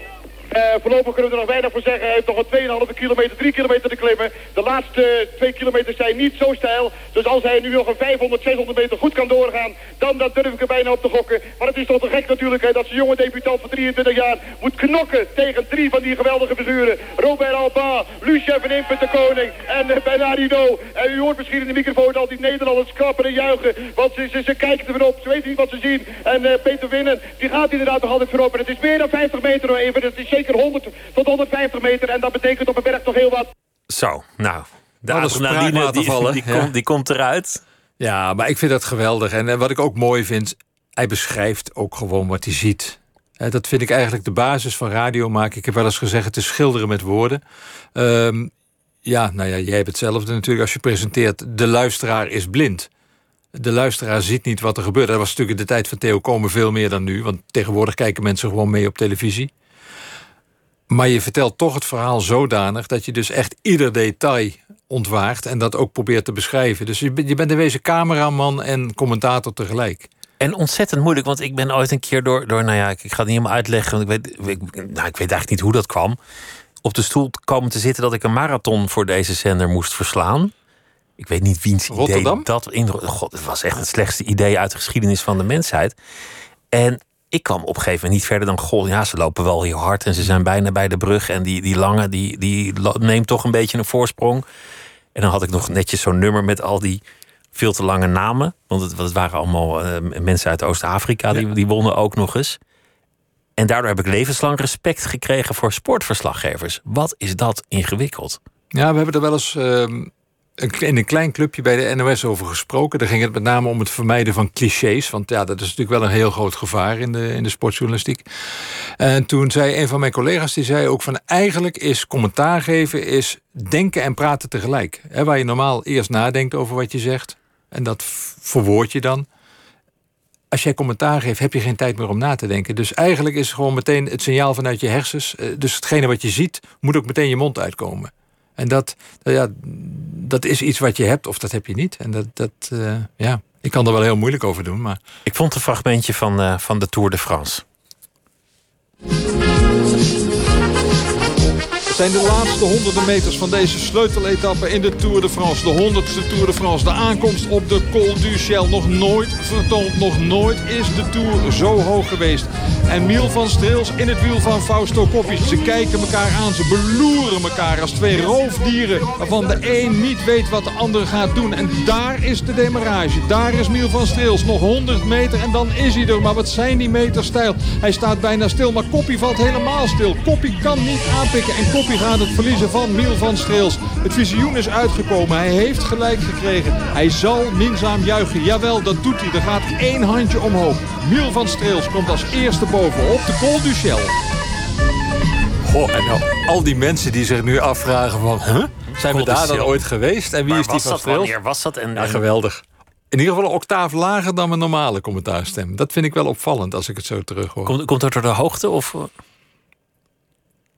Eh, voorlopig kunnen we er nog weinig voor zeggen. Hij heeft nog een 2,5 kilometer, 3 kilometer te klimmen. De laatste 2 kilometer zijn niet zo stijl. Dus als hij nu nog een 500, 600 meter goed kan doorgaan, dan, dan durf ik er bijna op te gokken. Maar het is toch te gek natuurlijk hè, dat zo'n jonge debutant van 23 jaar moet knokken tegen drie van die geweldige figuren. Robert Alba, Lucien van Impe de Koning en uh, Bernardino. En u hoort misschien in de microfoon al die Nederlanders klappen en juichen. Want ze, ze, ze kijken er weer op, ze weten niet wat ze zien. En eh, Peter Winnen, die gaat inderdaad nog altijd voorop. En het is meer dan 50 meter hoor, even. Het is zeker 100 tot 150 meter. En dat betekent op een berg toch heel wat. Zo, nou. De een adrenaline die, spraakwatervallen, die, ja. komt, die komt eruit. Ja, maar ik vind dat geweldig. En eh, wat ik ook mooi vind, hij beschrijft ook gewoon wat hij ziet. Eh, Dat vind ik eigenlijk de basis van radio maken. Ik heb wel eens gezegd, het is schilderen met woorden. Ehm, ja, nou ja, jij hebt hetzelfde natuurlijk als je presenteert. De luisteraar is blind. De luisteraar ziet niet wat er gebeurt. Dat was natuurlijk in de tijd van Theo Komen veel meer dan nu. Want tegenwoordig kijken mensen gewoon mee op televisie. Maar je vertelt toch het verhaal zodanig dat je dus echt ieder detail ontwaart en dat ook probeert te beschrijven. Dus je, bent- je bent in wezen cameraman en commentator tegelijk. En ontzettend moeilijk, want ik ben ooit een keer door, door nou ja, ik, ik ga het niet helemaal uitleggen, want ik weet, ik, nou, ik weet eigenlijk niet hoe dat kwam. Op de stoel komen te zitten dat ik een marathon voor deze zender moest verslaan. Ik weet niet wiens idee Rotterdam? dat in. God, het was echt het slechtste idee uit de geschiedenis van de mensheid. En ik kwam op een gegeven moment niet verder dan... goh, ja, ze lopen wel heel hard en ze zijn bijna bij de brug... en die, die lange, die, die neemt toch een beetje een voorsprong. En dan had ik nog netjes zo'n nummer met al die veel te lange namen. Want het, het waren allemaal eh, mensen uit Oost-Afrika, die, die wonnen ook nog eens. En daardoor heb ik levenslang respect gekregen voor sportverslaggevers. Wat is dat ingewikkeld? Ja, we hebben er wel eens ehm, in een klein clubje bij de NOS over gesproken. Daar ging het met name om het vermijden van clichés. Want ja, dat is natuurlijk wel een heel groot gevaar in de, in de sportjournalistiek. En toen zei een van mijn collega's, die zei ook van... eigenlijk is commentaar geven, is denken en praten tegelijk. Waar je normaal eerst nadenkt over wat je zegt. En dat verwoord je dan. Als jij commentaar geeft, heb je geen tijd meer om na te denken. Dus eigenlijk is gewoon meteen het signaal vanuit je hersens. eh, Dus hetgene wat je ziet, moet ook meteen je mond uitkomen. En dat, nou ja, dat is iets wat je hebt of dat heb je niet. En dat, dat eh, ja, ik kan er wel heel moeilijk over doen. Maar Ik vond een fragmentje van, eh, van de Tour de France. Zijn de laatste honderden meters van deze sleuteletappe in de Tour de France. De honderdste Tour de France. De aankomst op de Col du Ciel. Nog nooit vertoond, nog nooit is de Tour zo hoog geweest. En Miel van Streels in het wiel van Fausto Coppi. Ze kijken elkaar aan, ze beloeren elkaar als twee roofdieren... waarvan de een niet weet wat de ander gaat doen. En daar is de demarrage. Daar is Miel van Streels. Nog 100 meter en dan is hij er. Maar wat zijn die meters stijl? Hij staat bijna stil, maar Coppi valt helemaal stil. Coppi kan niet aanpikken en Coppi gaat het verliezen van Miel van Streels. Het visioen is uitgekomen. Hij heeft gelijk gekregen. Hij zal minzaam juichen. Jawel, dat doet hij. Er gaat één handje omhoog. Miel van Streels komt als eerste boven op de Col du Ciel. goh, en nou, al die mensen die zich nu afvragen van... Huh? Zijn we daar dan ooit geweest? En wie Maar is die was van Streels? wanneer was dat? En, Ja, geweldig. In ieder geval een octaaf lager dan mijn normale commentaarstem. Dat vind ik wel opvallend als ik het zo terug hoor. komt, komt dat door de hoogte? Of...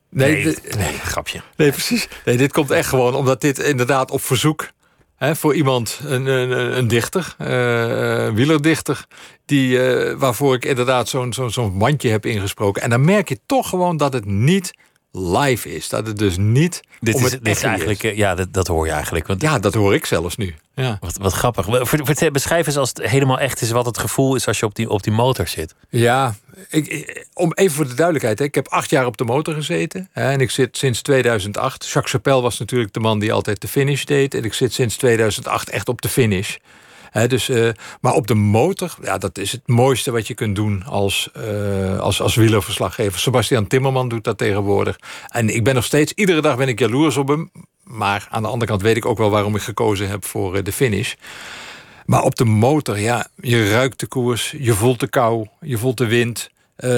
nee, nee, nee, grapje. Nee, precies. Nee, dit komt echt gewoon omdat dit inderdaad op verzoek... Hè, voor iemand, een, een, een dichter, eh, een wielerdichter... Die, eh, waarvoor ik inderdaad zo'n zo'n zo'n mandje heb ingesproken. En dan merk je toch gewoon dat het niet live is. Dat het dus niet Dit om is, dit is eigenlijk, eh, ja, dat, dat hoor je eigenlijk. Want Ja, dat hoor ik zelfs nu. Ja. Wat, wat grappig. Beschrijf eens als het helemaal echt is wat het gevoel is als je op die, op die motor zit. Ja, ik, ik- om even voor de duidelijkheid. Hè, ik heb acht jaar op de motor gezeten. Hè, en ik zit sinds 2008. Jacques Chapelle was natuurlijk de man die altijd de finish deed. En ik zit sinds 2008 echt op de finish. Dus, eh, maar op de motor, ja, dat is het mooiste wat je kunt doen als, eh, als, als wielerverslaggever. Sebastian Timmerman doet dat tegenwoordig. En ik ben nog steeds, iedere dag ben ik jaloers op hem. Maar aan de andere kant weet ik ook wel waarom ik gekozen heb voor eh, de finish. Maar op de motor, ja, je ruikt de koers, je voelt de kou, je voelt de wind. Eh,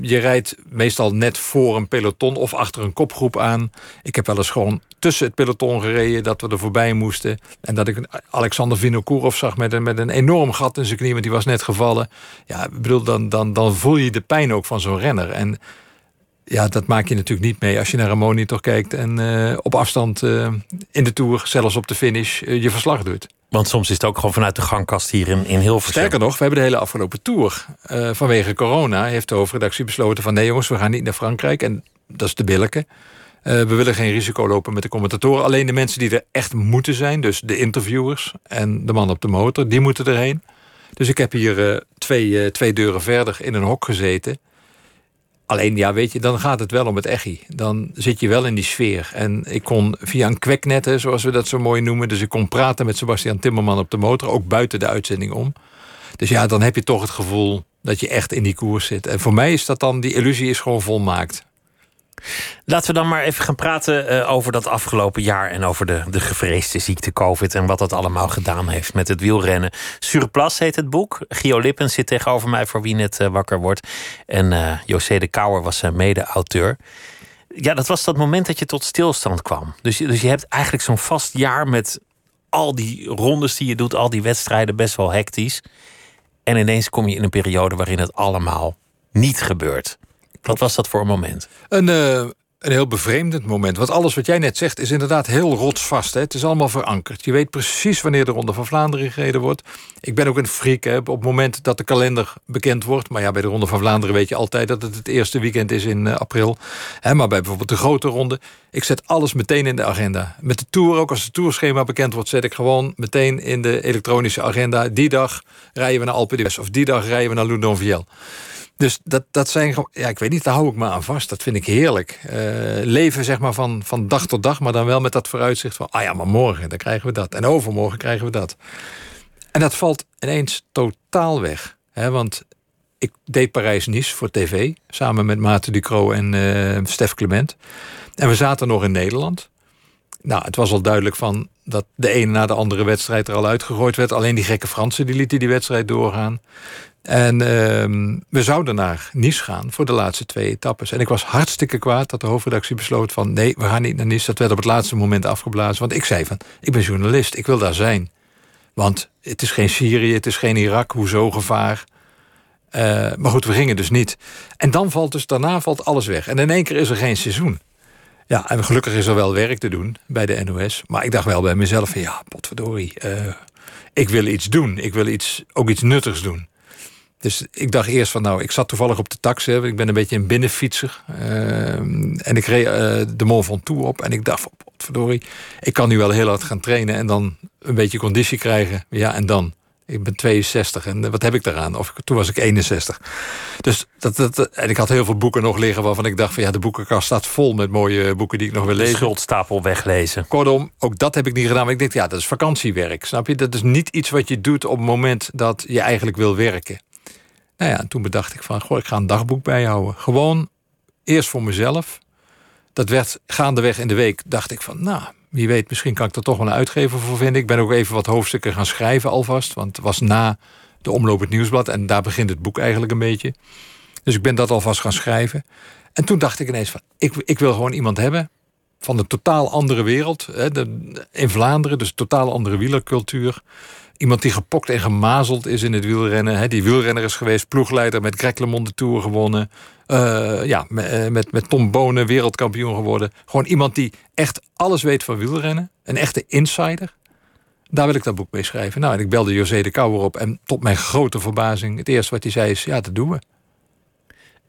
je rijdt meestal net voor een peloton of achter een kopgroep aan. Ik heb wel eens gewoon tussen het peloton gereden dat we er voorbij moesten. En dat ik Alexander Vinokourov zag met een, met een enorm gat in zijn knie, want die was net gevallen. Ja, bedoel, dan, dan, dan voel je de pijn ook van zo'n renner. En ja, dat maak je natuurlijk niet mee als je naar een monitor kijkt en eh, op afstand eh, in de Tour, zelfs op de finish, eh, je verslag doet. Want soms is het ook gewoon vanuit de gangkast hier in, in Hilversum. Sterker nog, we hebben de hele afgelopen tour eh, vanwege corona heeft de hoofdredactie besloten van nee jongens, we gaan niet naar Frankrijk en dat is de billijke. Eh, we willen geen risico lopen met de commentatoren. Alleen de mensen die er echt moeten zijn, dus de interviewers en de man op de motor, die moeten erheen. Dus ik heb hier eh, twee, twee deuren verder in een hok gezeten. Alleen, ja, weet je, dan gaat het wel om het echi. Dan zit je wel in die sfeer. En ik kon via een kweknet, hè, zoals we dat zo mooi noemen... dus ik kon praten met Sebastian Timmerman op de motor... ook buiten de uitzending om. Dus ja, dan heb je toch het gevoel dat je echt in die koers zit. En voor mij is dat dan, die illusie is gewoon volmaakt. Laten we dan maar even gaan praten eh, over dat afgelopen jaar en over de, de gevreesde ziekte COVID en wat dat allemaal gedaan heeft met het wielrennen. Surplus heet het boek. Gio Lippens zit tegenover mij voor wie net eh, wakker wordt. En eh, José de Kouwer was zijn mede-auteur. Ja, dat was dat moment dat je tot stilstand kwam. Dus, dus je hebt eigenlijk zo'n vast jaar met al die rondes die je doet, al die wedstrijden, best wel hectisch. En ineens kom je in een periode waarin het allemaal niet gebeurt. Wat was dat voor een moment? Een, eh, een heel bevreemdend moment. Want alles wat jij net zegt is inderdaad heel rotsvast. Hè? Het is allemaal verankerd. Je weet precies wanneer de Ronde van Vlaanderen gereden wordt. Ik ben ook een freak hè, op het moment dat de kalender bekend wordt. Maar ja, bij de Ronde van Vlaanderen weet je altijd dat het het eerste weekend is in uh, april. Hè, maar bij bijvoorbeeld de grote ronde. Ik zet alles meteen in de agenda. Met de Tour ook, als het tourschema bekend wordt... zet ik gewoon meteen in de elektronische agenda. Die dag rijden we naar Alpe d'Huez. Of die dag rijden we naar Loudonville. Dus dat, dat zijn gewoon, ja, ik weet niet, daar hou ik me aan vast. Dat vind ik heerlijk. Uh, leven zeg maar van, van dag tot dag, maar dan wel met dat vooruitzicht van, ah ja, maar morgen dan krijgen we dat. En overmorgen krijgen we dat. En dat valt ineens totaal weg. Hè, want ik deed Parijs-Nice voor tv, samen met Maarten Ducro en uh, Stef Clement. En we zaten nog in Nederland. Nou, het was al duidelijk van dat de ene na de andere wedstrijd er al uitgegooid werd. Alleen die gekke Fransen die lieten die wedstrijd doorgaan. En uh, we zouden naar Nice gaan voor de laatste twee etappes. En ik was hartstikke kwaad dat de hoofdredactie besloot van... nee, we gaan niet naar Nice. Dat werd op het laatste moment afgeblazen. Want ik zei van, ik ben journalist, ik wil daar zijn. Want het is geen Syrië, het is geen Irak, hoezo gevaar? Uh, maar goed, we gingen dus niet. En dan valt dus, daarna valt alles weg. En in één keer is er geen seizoen. Ja, en gelukkig is er wel werk te doen bij de NOS. Maar ik dacht wel bij mezelf van, ja, potverdorie... Uh, ik wil iets doen. Ik wil iets, ook iets nuttigs doen. Dus ik dacht eerst van, nou, ik zat toevallig op de taxi. Ik ben een beetje een binnenfietser. Uh, en ik reed uh, de Mont Ventoux op. En ik dacht, van, verdorie, ik kan nu wel heel hard gaan trainen... en dan een beetje conditie krijgen. Ja, en dan? Ik ben 62 en wat heb ik daaraan? Of toen was ik 61. Dus dat, dat, en ik had heel veel boeken nog liggen waarvan ik dacht van ja, de boekenkast staat vol met mooie boeken die ik nog wil lezen. Schuldstapel weglezen. Kortom, ook dat heb ik niet gedaan. Maar ik denk, ja, dat is vakantiewerk. Snap je? Dat is niet iets wat je doet op het moment dat je eigenlijk wil werken. Nou ja, en toen bedacht ik van, goh, ik ga een dagboek bijhouden. Gewoon eerst voor mezelf. Dat werd gaandeweg in de week, dacht ik van, nou, wie weet, misschien kan ik er toch wel een uitgever voor vinden. Ik ben ook even wat hoofdstukken gaan schrijven alvast. Want het was na de omloop het nieuwsblad. En daar begint het boek eigenlijk een beetje. Dus ik ben dat alvast gaan schrijven. En toen dacht ik ineens van, ik, ik wil gewoon iemand hebben van een totaal andere wereld. Hè, in Vlaanderen, dus totaal andere wielercultuur. Iemand die gepokt en gemazeld is in het wielrennen. Hè, die wielrenner is geweest, ploegleider met Greg LeMond de Tour gewonnen. Uh, ja, eh, met, met Tom Bonen wereldkampioen geworden. Gewoon iemand die echt alles weet van wielrennen. Een echte insider. Daar wil ik dat boek mee schrijven. Nou, en ik belde José de Kouwer op. En tot mijn grote verbazing, het eerste wat hij zei is... ja, dat doen we.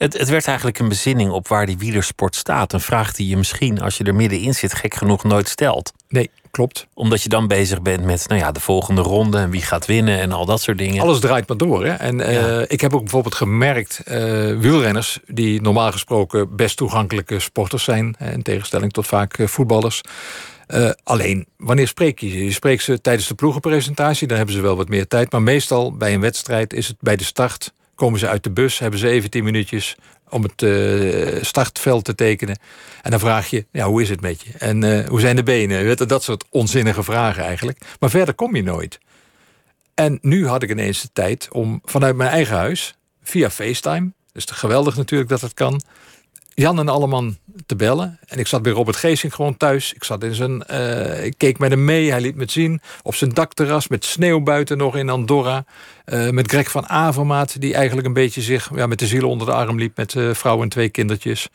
Het, het werd eigenlijk een bezinning op waar die wielersport staat. Een vraag die je misschien, als je er middenin zit, gek genoeg nooit stelt. Nee, klopt. Omdat je dan bezig bent met nou ja, de volgende ronde en wie gaat winnen en al dat soort dingen. Alles draait maar door. Hè? En uh, ik heb ook bijvoorbeeld gemerkt, uh, wielrenners, die normaal gesproken best toegankelijke sporters zijn, in tegenstelling tot vaak uh, voetballers. alleen, wanneer spreek je ze? Je spreekt ze tijdens de ploegenpresentatie, dan hebben ze wel wat meer tijd. Maar meestal bij een wedstrijd is het bij de start komen ze uit de bus, hebben ze minuutjes om het uh, startveld te tekenen. En dan vraag je, ja, hoe is het met je? En uh, hoe zijn de benen? Dat soort onzinnige vragen eigenlijk. Maar verder kom je nooit. En nu had ik ineens de tijd om vanuit mijn eigen huis, via FaceTime... dus geweldig natuurlijk dat het kan... Jan en Alleman te bellen. En ik zat bij Robert Geesing gewoon thuis. Ik zat in zijn. Uh, ik keek met hem mee. Hij liet me zien. Op zijn dakterras met sneeuw buiten nog in Andorra. Uh, met Greg van Avermaat, die eigenlijk een beetje zich ja, met de ziel onder de arm liep. Met uh, vrouw en twee kindertjes.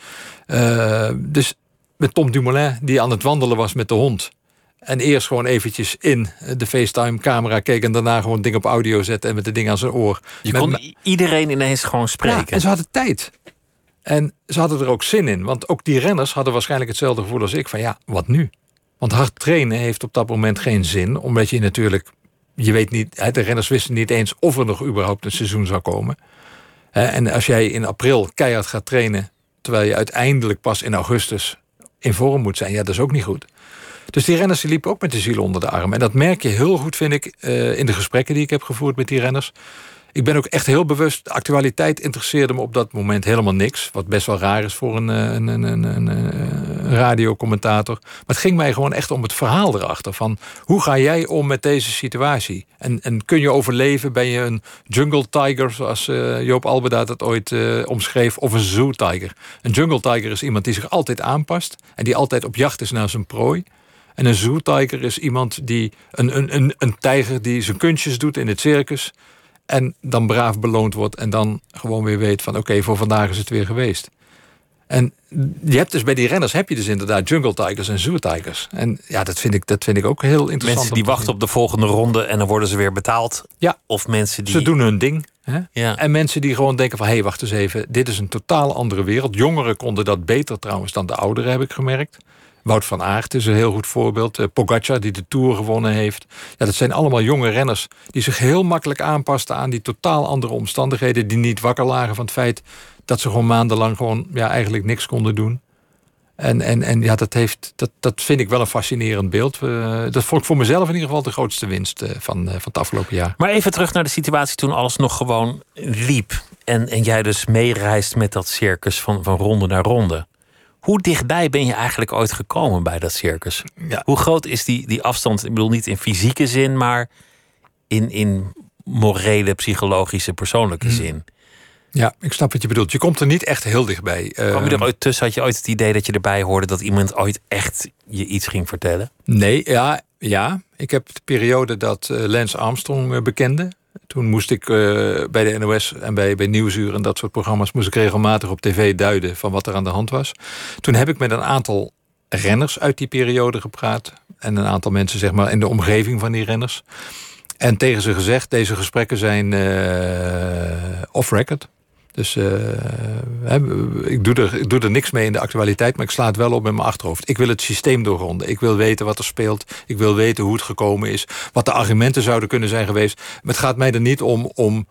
dus met Tom Dumoulin, die aan het wandelen was met de hond. En eerst gewoon eventjes in de FaceTime-camera keek... en daarna gewoon ding op audio zetten en met de ding aan zijn oor. Je kon iedereen ineens gewoon spreken. Ja, en ze hadden tijd. En ze hadden er ook zin in. Want ook die renners hadden waarschijnlijk hetzelfde gevoel als ik. Van ja, wat nu? Want hard trainen heeft op dat moment geen zin. Omdat je natuurlijk... Je weet niet... De renners wisten niet eens of er nog überhaupt een seizoen zou komen. En als jij in april keihard gaat trainen... terwijl je uiteindelijk pas in augustus in vorm moet zijn... Ja, dat is ook niet goed. Dus die renners liepen ook met de ziel onder de arm. En dat merk je heel goed, vind ik, eh, in de gesprekken die ik heb gevoerd met die renners ik ben ook echt heel bewust. De actualiteit interesseerde me op dat moment helemaal niks. Wat best wel raar is voor een, eh, een, een, een, een, een radiocommentator. Maar het ging mij gewoon echt om het verhaal erachter. Van hoe ga jij om met deze situatie? En, kun je overleven? Ben je een jungle tiger, zoals uh, Joop Albeda dat ooit omschreef, of een zoo tiger? Een jungle tiger is iemand die zich altijd aanpast en die altijd op jacht is naar zijn prooi. En een zoo tiger is iemand die een, een, een, een tijger die zijn kunstjes doet in het circus. En dan braaf beloond wordt en dan gewoon weer weet van oké, voor vandaag is het weer geweest. En je hebt dus bij die renners heb je dus inderdaad jungle tigers en zoo tigers. En ja, dat vind ik, dat vind ik ook heel interessant. Mensen die wachten op de volgende ronde en dan worden ze weer betaald. Ja. Of mensen die. Ze doen hun ding. Hè? Ja. En mensen die gewoon denken van... hé, hey, wacht eens even, dit is een totaal andere wereld. Jongeren konden dat beter trouwens dan de ouderen, heb ik gemerkt. Wout van Aert is een heel goed voorbeeld. Pogacar, die de Tour gewonnen heeft. Ja, dat zijn allemaal jonge renners... die zich heel makkelijk aanpasten aan die totaal andere omstandigheden... die niet wakker lagen van het feit dat ze gewoon maandenlang... gewoon ja, eigenlijk niks konden doen. En, en, en ja, dat, heeft, dat, dat vind ik wel een fascinerend beeld. Dat vond ik voor mezelf in ieder geval de grootste winst eh, van, eh, van het afgelopen jaar. Maar even terug naar de situatie toen alles nog gewoon liep. En, en jij dus meereist met dat circus van, van ronde naar ronde. Hoe dichtbij ben je eigenlijk ooit gekomen bij dat circus? Ja. Hoe groot is die, die afstand? Ik bedoel niet in fysieke zin, maar in, in morele, psychologische, persoonlijke zin. Ja, ik snap wat je bedoelt. Je komt er niet echt heel dichtbij. Kwam je er ooit tussen? Had je ooit het idee dat je erbij hoorde dat iemand ooit echt je iets ging vertellen? Nee, ja, ja. Ik heb de periode dat eh, Lance Armstrong eh, bekende. Toen moest ik eh, bij de NOS en bij, bij Nieuwsuur en dat soort programma's... moest ik regelmatig op tv duiden van wat er aan de hand was. Toen heb ik met een aantal renners uit die periode gepraat. En een aantal mensen zeg maar, in de omgeving van die renners. En tegen ze gezegd, deze gesprekken zijn eh, off-record. Dus eh, ik, doe er, er niks mee in de actualiteit, maar ik sla het wel op met mijn achterhoofd. Ik wil het systeem doorgronden. Ik wil weten wat er speelt. Ik wil weten hoe het gekomen is. Wat de argumenten zouden kunnen zijn geweest. Het gaat mij er niet om, om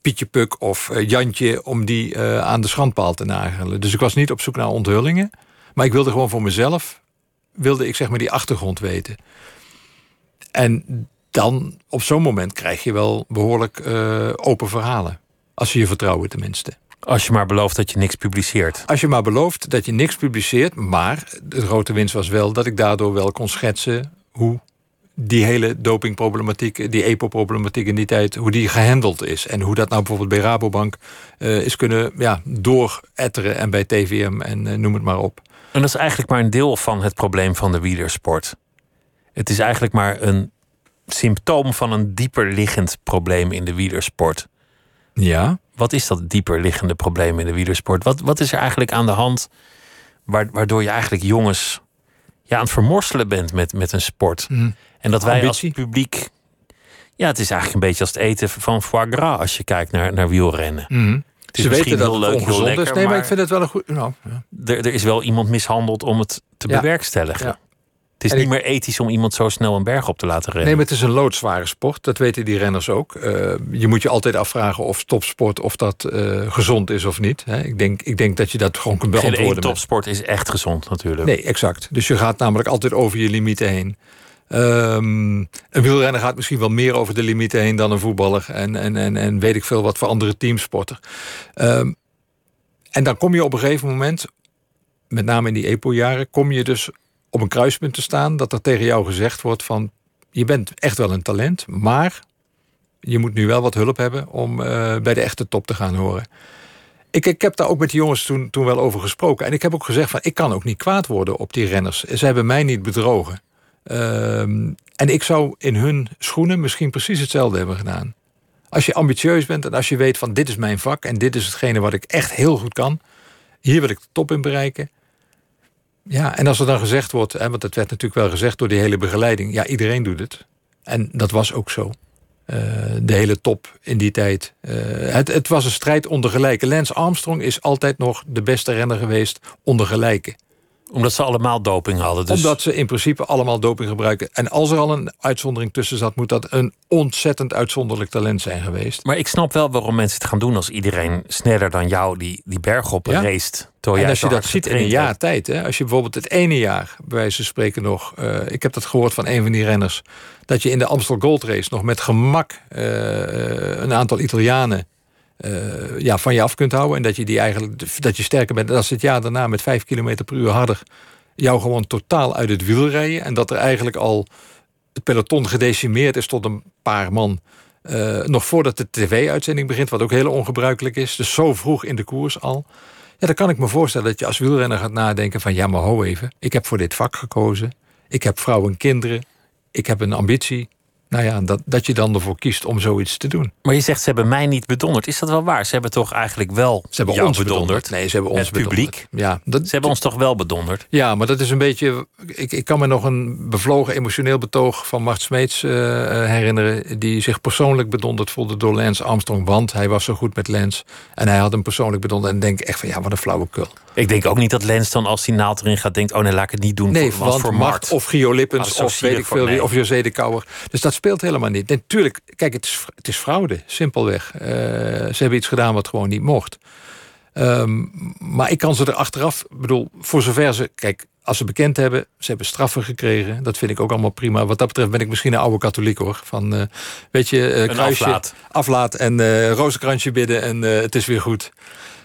Pietje Puk of eh, Jantje... om die eh, aan de schandpaal te nagelen. Dus ik was niet op zoek naar onthullingen. Maar ik wilde gewoon voor mezelf... wilde ik zeg maar die achtergrond weten. En dan, op zo'n moment, krijg je wel behoorlijk eh, open verhalen. Als je je vertrouwen tenminste. Als je maar belooft dat je niks publiceert. Als je maar belooft dat je niks publiceert, maar de grote winst was wel dat ik daardoor wel kon schetsen hoe die hele dopingproblematiek, die EPO-problematiek in die tijd, hoe die gehandeld is. En hoe dat nou bijvoorbeeld bij Rabobank eh, is kunnen ja, dooretteren en bij TVM en eh, noem het maar op. En dat is eigenlijk maar een deel van het probleem van de wielersport. Het is eigenlijk maar een symptoom van een dieper liggend probleem in de wielersport. Ja. Wat is dat dieper liggende probleem in de wielersport? Wat, wat is er eigenlijk aan de hand waar- waardoor je eigenlijk jongens ja, aan het vermorselen bent met, met een sport? En dat wij als publiek. Ja, het is eigenlijk een beetje als het eten van foie gras als je kijkt naar, naar wielrennen. Het is Ze misschien weten dat heel het leuk, heel lekker, is. Nee, maar, maar ik vind het wel een goed... Nou, ja. er, er is wel iemand mishandeld om het te Ja. bewerkstelligen. Ja. Het is En niet ik- meer ethisch om iemand zo snel een berg op te laten rennen. Nee, maar het is een loodzware sport. Dat weten die renners ook. Eh, je moet je altijd afvragen of topsport of dat eh, gezond is of niet. Hè. Ik, denk, ik denk dat je dat gewoon kunt Geen beantwoorden. met- topsport is echt gezond natuurlijk. Nee, exact. Dus je gaat namelijk altijd over je limieten heen. Ehm, een wielrenner gaat misschien wel meer over de limieten heen dan een voetballer. En, en, en, en weet ik veel wat voor andere teamsporter. Ehm, en dan kom je op een gegeven moment, met name in die EPO-jaren, kom je dus op een kruispunt te staan dat er tegen jou gezegd wordt van je bent echt wel een talent, maar je moet nu wel wat hulp hebben om eh, bij de echte top te gaan horen. Ik, ik heb daar ook met die jongens toen, toen wel over gesproken. En ik heb ook gezegd van ik kan ook niet kwaad worden op die renners. Ze hebben mij niet bedrogen. Ehm, en ik zou in hun schoenen misschien precies hetzelfde hebben gedaan. Als je ambitieus bent en als je weet van dit is mijn vak en dit is hetgene wat ik echt heel goed kan. Hier wil ik de top in bereiken. Ja, en als er dan gezegd wordt, hè, want dat werd natuurlijk wel gezegd door die hele begeleiding. Ja, iedereen doet het. En dat was ook zo. Eh, de hele top in die tijd. Eh, het, het was een strijd onder gelijken. Lance Armstrong is altijd nog de beste renner geweest onder gelijken. Omdat ze allemaal doping hadden. Dus Omdat ze in principe allemaal doping gebruiken. En als er al een uitzondering tussen zat, moet dat een ontzettend uitzonderlijk talent zijn geweest. Maar ik snap wel waarom mensen het gaan doen als iedereen sneller dan jou die, die berg op Ja. race. En als je dat ziet in een jaar tijd, hè, als je bijvoorbeeld het ene jaar, bij wijze van spreken nog, eh, ik heb dat gehoord van een van die renners, dat je in de Amstel Gold Race nog met gemak eh, een aantal Italianen eh, ja, van je af kunt houden. En dat je die eigenlijk dat je sterker bent. Ze het jaar daarna met 5 km per uur harder jou gewoon totaal uit het wiel rijden. En dat er eigenlijk al het peloton gedecimeerd is tot een paar man. eh, nog voordat de tv-uitzending begint, wat ook heel ongebruikelijk is. Dus zo vroeg in de koers al. Ja, dan kan ik me voorstellen dat je als wielrenner gaat nadenken van... ja, maar ho even, ik heb voor dit vak gekozen. Ik heb vrouw en kinderen. Ik heb een ambitie. Nou ja, dat, dat je dan ervoor kiest om zoiets te doen. Maar je zegt ze hebben mij niet bedonderd. Is dat wel waar? Ze hebben toch eigenlijk wel Ze hebben ons bedonderd. Nee, ze hebben ons Het publiek. bedonderd. Ja, dat, Ze hebben ons toch wel bedonderd? Ja, maar dat is een beetje. Ik, ik kan me nog een bevlogen emotioneel betoog van Mart Smeets eh, eh, herinneren. Die zich persoonlijk bedonderd voelde door Lance Armstrong. Want hij was zo goed met Lance. En hij had hem persoonlijk bedonderd. En denk echt van ja, wat een flauwekul. Ik denk ook niet dat Lens dan als die naald erin gaat denkt... oh nee, laat ik het niet doen Nee, voor, want voor Mart of Gio Lippens of weet ik veel nee. of José de Kouwer. Dus dat speelt helemaal niet. Natuurlijk, kijk, het is, het is fraude, simpelweg. Eh, ze hebben iets gedaan wat gewoon niet mocht. Ehm, maar ik kan ze er achteraf, bedoel, voor zover ze, kijk, als ze bekend hebben, ze hebben straffen gekregen. Dat vind ik ook allemaal prima. Wat dat betreft ben ik misschien een oude katholiek hoor. Van, eh, weet je, eh, kruisje, aflaat. aflaat en eh rozenkransje bidden en het is weer goed.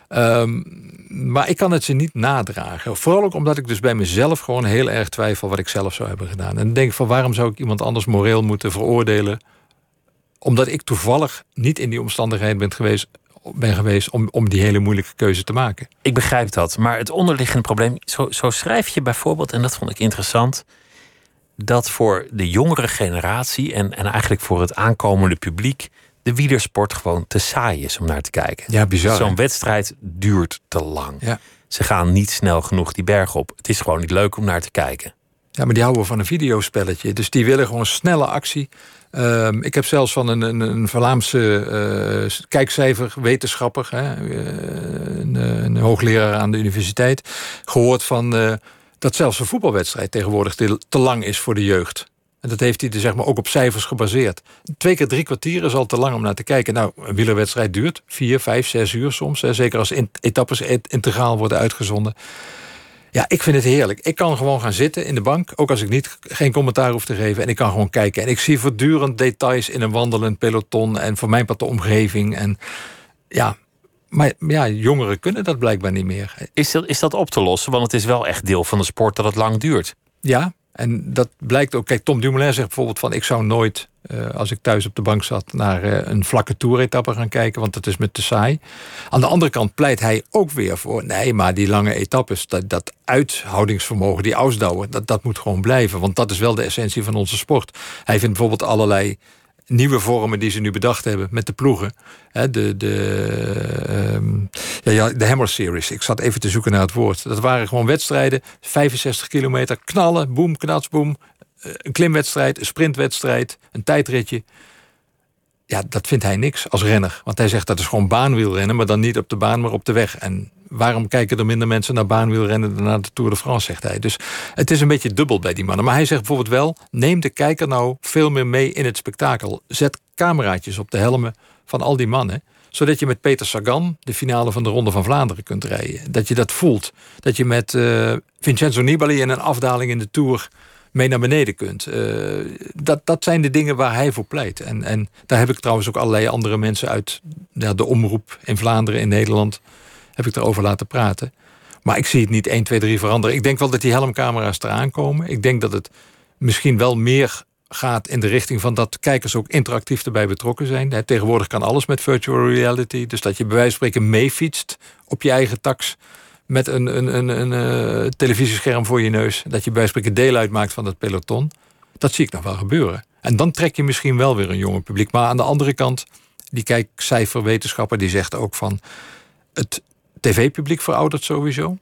Ehm, maar ik kan het ze niet nadragen. Vooral ook omdat ik dus bij mezelf gewoon heel erg twijfel wat ik zelf zou hebben gedaan. En denk van waarom zou ik iemand anders moreel moeten veroordelen? Omdat ik toevallig niet in die omstandigheid ben geweest, ben geweest om, om die hele moeilijke keuze te maken. Ik begrijp dat. Maar het onderliggende probleem... Zo, zo schrijf je bijvoorbeeld, en dat vond ik interessant... dat voor de jongere generatie en, en eigenlijk voor het aankomende publiek... de wielersport gewoon te saai is om naar te kijken. Ja, bizar. Zo'n wedstrijd duurt te lang. Ja. Ze gaan niet snel genoeg die berg op. Het is gewoon niet leuk om naar te kijken. Ja, maar die houden van een videospelletje. Dus die willen gewoon snelle actie. Ehm, ik heb zelfs van een, een, een Vlaamse eh, kijkcijferwetenschapper, hè, eh, een, een hoogleraar aan de universiteit, gehoord van eh, dat zelfs een voetbalwedstrijd tegenwoordig te, te lang is voor de jeugd. En dat heeft hij er zeg maar ook op cijfers gebaseerd. Twee keer drie kwartier is al te lang om naar te kijken. Nou, een wielerwedstrijd duurt vier, vijf, zes uur soms. Hè, zeker als in, etappes et- integraal worden uitgezonden. Ja, ik vind het heerlijk. Ik kan gewoon gaan zitten in de bank, ook als ik niet, geen commentaar hoef te geven. En ik kan gewoon kijken. En ik zie voortdurend details in een wandelend peloton. En voor mijn part de omgeving. En ja, maar ja, jongeren kunnen dat blijkbaar niet meer. Is dat, is dat op te lossen? Want het is wel echt deel van de sport dat het lang duurt. Ja, en dat blijkt ook. Kijk, Tom Dumoulin zegt bijvoorbeeld van... ik zou nooit, eh, als ik thuis op de bank zat... naar eh, een vlakke toeretappe gaan kijken, want dat is me te saai. Aan de andere kant pleit hij ook weer voor... nee, maar die lange etappes, dat, dat uithoudingsvermogen, die ausdauer... Dat, dat moet gewoon blijven, want dat is wel de essentie van onze sport. Hij vindt bijvoorbeeld allerlei nieuwe vormen die ze nu bedacht hebben met de ploegen. Hè, de, de, ehm, ja, ja, de Hammer Series. Ik zat even te zoeken naar het woord. Dat waren gewoon wedstrijden, 65 kilometer, knallen, boem, knats, boem. Eh, Een klimwedstrijd, een sprintwedstrijd, een tijdritje. Ja, dat vindt hij niks als renner. Want hij zegt dat is gewoon baanwielrennen, maar dan niet op de baan, maar op de weg. En waarom kijken er minder mensen naar baanwielrennen dan naar de Tour de France, zegt hij. Dus het is een beetje dubbel bij die mannen. Maar hij zegt bijvoorbeeld wel, neem de kijker nou veel meer mee in het spektakel. Zet cameraatjes op de helmen van al die mannen zodat je met Peter Sagan de finale van de Ronde van Vlaanderen kunt rijden. Dat je dat voelt. Dat je met eh, Vincenzo Nibali in een afdaling in de Tour mee naar beneden kunt. Eh, dat, dat zijn de dingen waar hij voor pleit. En, en daar heb ik trouwens ook allerlei andere mensen uit ja, de omroep in Vlaanderen, in Nederland, heb ik erover laten praten. Maar ik zie het niet 1, 2, 3 veranderen. Ik denk wel dat die helmcamera's eraan komen. Ik denk dat het misschien wel meer gaat in de richting van dat kijkers ook interactief erbij betrokken zijn. Tegenwoordig kan alles met virtual reality. Dus dat je bij wijze van spreken meefietst op je eigen tax met een, een, een, een eh, televisiescherm voor je neus. Dat je bij spreken deel uitmaakt van het peloton. Dat zie ik nog wel gebeuren. En dan trek je misschien wel weer een jonge publiek. Maar aan de andere kant, die kijkcijferwetenschapper die zegt ook van... het tv-publiek veroudert sowieso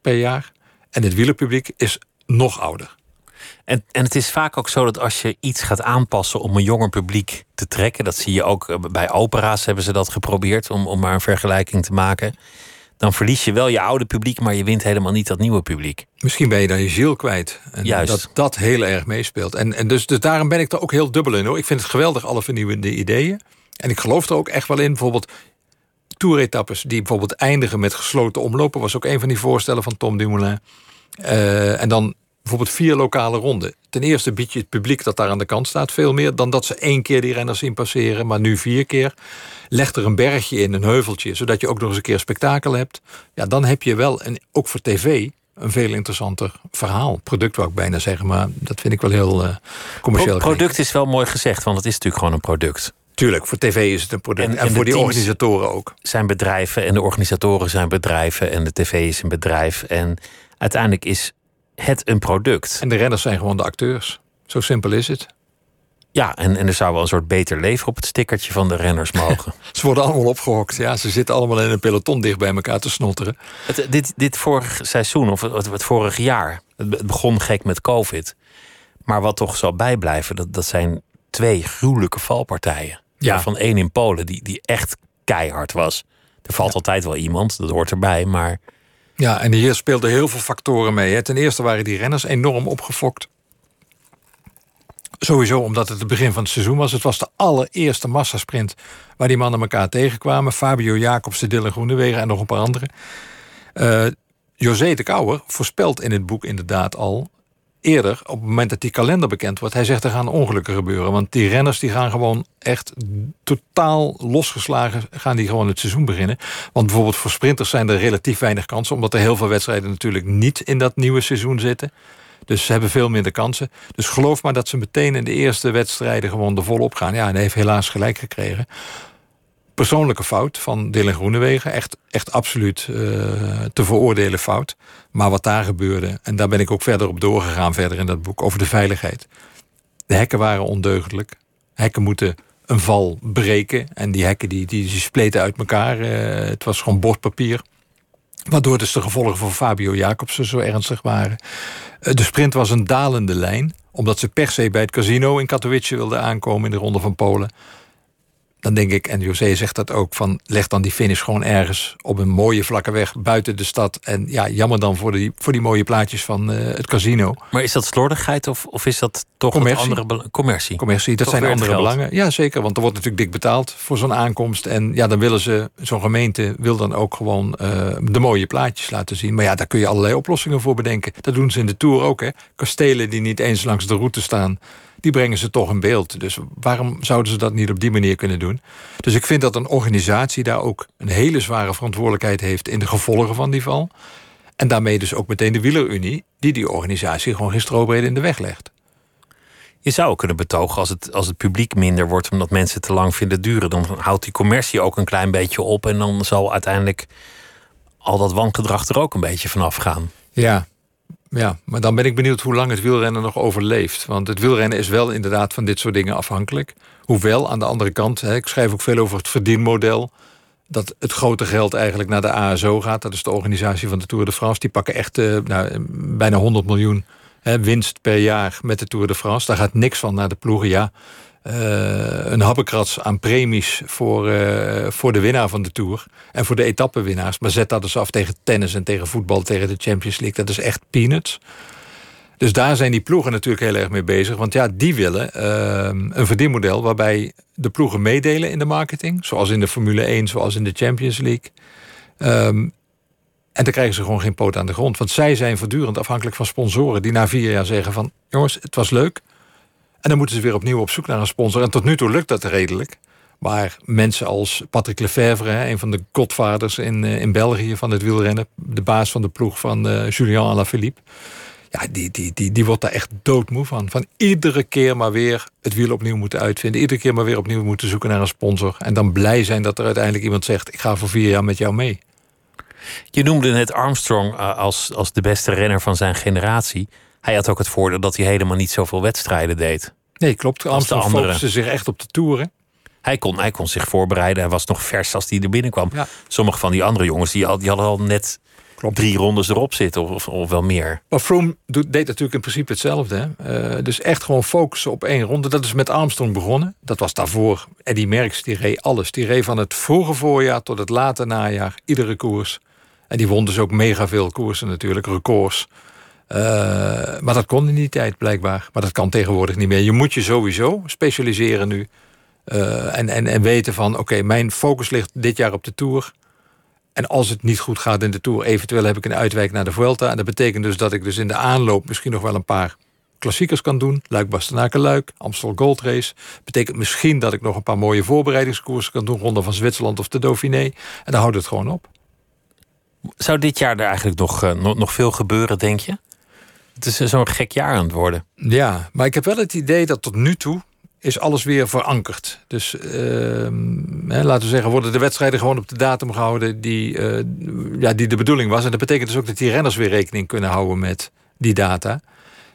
per jaar. En het wielerpubliek is nog ouder. En, en het is vaak ook zo dat als je iets gaat aanpassen om een jonger publiek te trekken, dat zie je ook eh, bij opera's hebben ze dat geprobeerd om, om maar een vergelijking te maken. Dan verlies je wel je oude publiek, maar je wint helemaal niet dat nieuwe publiek. Misschien ben je dan je ziel kwijt. En Juist. dat dat heel erg meespeelt. En, en dus, dus daarom ben ik er ook heel dubbel in. Hoor. Ik vind het geweldig, alle vernieuwende ideeën. En ik geloof er ook echt wel in. Bijvoorbeeld toeretappes die bijvoorbeeld eindigen met gesloten omlopen... was ook een van die voorstellen van Tom Dumoulin. Eh, en dan bijvoorbeeld vier lokale ronden. Ten eerste bied je het publiek dat daar aan de kant staat veel meer... dan dat ze één keer die renners zien passeren, maar nu vier keer. Leg er een bergje in, een heuveltje... zodat je ook nog eens een keer spektakel hebt. Ja, dan heb je wel, en ook voor tv een veel interessanter verhaal. Product wou ik bijna zeggen, maar dat vind ik wel heel eh, commercieel. Pro- product is wel mooi gezegd, want het is natuurlijk gewoon een product. Tuurlijk, voor tv is het een product. En- En, voor die organisatoren ook. Zijn bedrijven en de organisatoren zijn bedrijven en de tv is een bedrijf. En uiteindelijk is het een product. En de renners zijn gewoon de acteurs. Zo simpel is het. Ja, en, en er zou wel een soort beter leven op het stickertje van de renners mogen. Ze worden allemaal opgehokt. Ja, ze zitten allemaal in een peloton dicht bij elkaar te snotteren. Het, dit, dit vorig seizoen, of het, het vorig jaar, het begon gek met COVID. Maar wat toch zal bijblijven, dat, dat zijn twee gruwelijke valpartijen. Ja. Van één in Polen, die, die echt keihard was. Er valt altijd wel iemand, dat hoort erbij, maar... Ja, en hier speelden heel veel factoren mee. Hè. Ten eerste waren die renners enorm opgefokt. Sowieso omdat het het begin van het seizoen was. Het was de allereerste massasprint waar die mannen elkaar tegenkwamen. Fabio Jacobsen, Dylan Groenewegen en nog een paar anderen. Uh, José de Kouwer voorspelt in het boek inderdaad al eerder, op het moment dat die kalender bekend wordt, hij zegt er gaan ongelukken gebeuren. Want die renners die gaan gewoon echt totaal losgeslagen gaan die gewoon het seizoen beginnen. Want bijvoorbeeld voor sprinters zijn er relatief weinig kansen, omdat er heel veel wedstrijden natuurlijk niet in dat nieuwe seizoen zitten. Dus ze hebben veel minder kansen. Dus geloof maar dat ze meteen in de eerste wedstrijden gewoon er volop gaan. Ja, en hij heeft helaas gelijk gekregen persoonlijke fout van Dylan Groenewegen. Echt, echt absoluut uh, te veroordelen fout. Maar wat daar gebeurde, en daar ben ik ook verder op doorgegaan, verder in dat boek, over de veiligheid. De hekken waren ondeugdelijk. Hekken moeten een val breken. En die hekken die, die, die spleten uit elkaar. Uh, het was gewoon bordpapier. Waardoor dus de gevolgen voor Fabio Jacobsen zo ernstig waren. Uh, de sprint was een dalende lijn. Omdat ze per se bij het casino in Katowice wilden aankomen in de Ronde van Polen dan denk ik, en José zegt dat ook, van leg dan die finish gewoon ergens op een mooie vlakke weg buiten de stad. En ja, jammer dan voor die, voor die mooie plaatjes van uh, het casino. Maar is dat slordigheid of, of is dat toch commercie. een andere commercie? Commercie, dat Toch zijn andere belangen. Ja, zeker, want er wordt natuurlijk dik betaald voor zo'n aankomst. En ja, dan willen ze, zo'n gemeente wil dan ook gewoon eh, de mooie plaatjes laten zien. Maar ja, daar kun je allerlei oplossingen voor bedenken. Dat doen ze in de Tour ook, hè. Kastelen die niet eens langs de route staan die brengen ze toch in beeld. Dus waarom zouden ze dat niet op die manier kunnen doen? Dus ik vind dat een organisatie daar ook een hele zware verantwoordelijkheid heeft in de gevolgen van die val. En daarmee dus ook meteen de wielerunie, die die organisatie gewoon geen strobreedte in de weg legt. Je zou ook kunnen betogen als het, als het publiek minder wordt omdat mensen te lang vinden duren. Dan houdt die commercie ook een klein beetje op. En dan zal uiteindelijk al dat wangedrag er ook een beetje vanaf gaan. Ja, ja, maar dan ben ik benieuwd hoe lang het wielrennen nog overleeft. Want het wielrennen is wel inderdaad van dit soort dingen afhankelijk. Hoewel, aan de andere kant, hè, ik schrijf ook veel over het verdienmodel. Dat het grote geld eigenlijk naar de ASO gaat. Dat is de organisatie van de Tour de France. Die pakken echt uh, nou, bijna 100 miljoen hè, winst per jaar met de Tour de France. Daar gaat niks van naar de ploegen. Ja, een habbekrats aan premies voor, uh, voor de winnaar van de Tour. En voor de etappenwinnaars. Maar zet dat eens af tegen tennis en tegen voetbal, tegen de Champions League. Dat is echt peanuts. Dus daar zijn die ploegen natuurlijk heel erg mee bezig. Want ja, die willen uh, een verdienmodel waarbij de ploegen meedelen in de marketing. Zoals in de Formule 1, zoals in de Champions League. Um, en dan krijgen ze gewoon geen poot aan de grond. Want zij zijn voortdurend afhankelijk van sponsoren die na vier jaar zeggen van... jongens, het was leuk, en dan moeten ze weer opnieuw op zoek naar een sponsor. En tot nu toe lukt dat redelijk. Maar mensen als Patrick Lefevre, een van de godvaders in, in België van het wielrennen, de baas van de ploeg van uh, Julian Alaphilippe. Ja, die, die, die, die wordt daar echt doodmoe van. Van iedere keer maar weer het wiel opnieuw moeten uitvinden. Iedere keer maar weer opnieuw moeten zoeken naar een sponsor. En dan blij zijn dat er uiteindelijk iemand zegt: Ik ga voor vier jaar met jou mee. Je noemde net Armstrong uh, als, als de beste renner van zijn generatie. Hij had ook het voordeel dat hij helemaal niet zoveel wedstrijden deed. Nee, klopt. Armstrong andere. focuste zich echt op de toeren. Hij kon, hij kon zich voorbereiden. Hij was nog vers als hij er binnenkwam. Ja. Sommige van die andere jongens die, al, die hadden al net Klopt. drie rondes erop zitten, of, of, wel meer. Maar Froome deed natuurlijk in principe hetzelfde. Hè? Uh, dus echt gewoon focussen op één ronde. Dat is met Armstrong begonnen. Dat was daarvoor. Eddie Merckx, die reed alles. Die reed van het vroege voorjaar tot het late najaar. Iedere koers. En die won dus ook mega veel koersen natuurlijk. Records. Uh, maar dat kon in die tijd blijkbaar. Maar dat kan tegenwoordig niet meer. Je moet je sowieso specialiseren nu. Uh, en, en, en weten van, oké, mijn focus ligt dit jaar op de Tour. En als het niet goed gaat in de Tour, eventueel heb ik een uitwijk naar de Vuelta. En dat betekent dus dat ik dus in de aanloop misschien nog wel een paar klassiekers kan doen. Luik, Bastenaken, Luik, Amstel Gold Race. Betekent misschien dat ik nog een paar mooie voorbereidingskoersen kan doen. Ronde van Zwitserland of de Dauphiné. En dan houdt het gewoon op. Zou dit jaar er eigenlijk nog, uh, nog, nog veel gebeuren, denk je? Het is zo'n gek jaar aan het worden. Ja, maar ik heb wel het idee dat tot nu toe is alles weer verankerd. Dus uh, hè, laten we zeggen, worden de wedstrijden gewoon op de datum gehouden die, uh, ja, die de bedoeling was. En dat betekent dus ook dat die renners weer rekening kunnen houden met die data.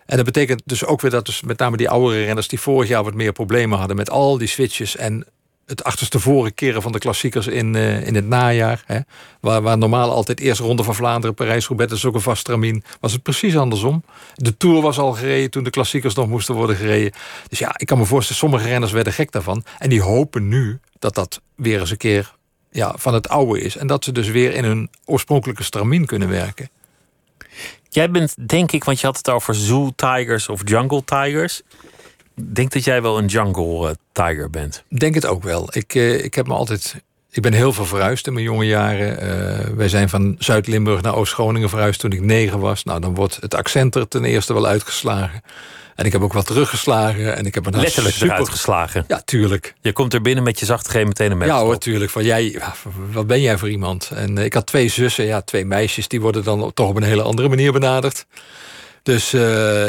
En dat betekent dus ook weer dat dus met name die oudere renners... die vorig jaar wat meer problemen hadden met al die switches... en het achterstevoren keren van de klassiekers in, uh, in het najaar. Hè, waar, waar normaal altijd eerst Ronde van Vlaanderen, Parijs-Roubaix... is ook een vast was het precies andersom. De Tour was al gereden toen de klassiekers nog moesten worden gereden. Dus ja, ik kan me voorstellen, sommige renners werden gek daarvan. En die hopen nu dat dat weer eens een keer ja, van het oude is. En dat ze dus weer in hun oorspronkelijke stramien kunnen werken. Jij bent, denk ik, want je had het over zoo tigers of jungle tigers. Denk dat jij wel een jungle uh, tiger bent? Denk het ook wel. Ik, uh, ik heb me altijd. Ik ben heel veel verhuisd in mijn jonge jaren. Uh, wij zijn van Zuid-Limburg naar Oost-Groningen verhuisd toen ik negen was. Nou, dan wordt het accent er ten eerste wel uitgeslagen. En ik heb ook wat teruggeslagen. En ik heb een Letterlijk super... eruit geslagen. Ja, tuurlijk. Je komt er binnen met je zacht geen meteen een mes. Ja hoor, tuurlijk. Van jij, wat ben jij voor iemand? En ik had twee zussen, ja, twee meisjes. Die worden dan toch op een hele andere manier benaderd. Dus, uh,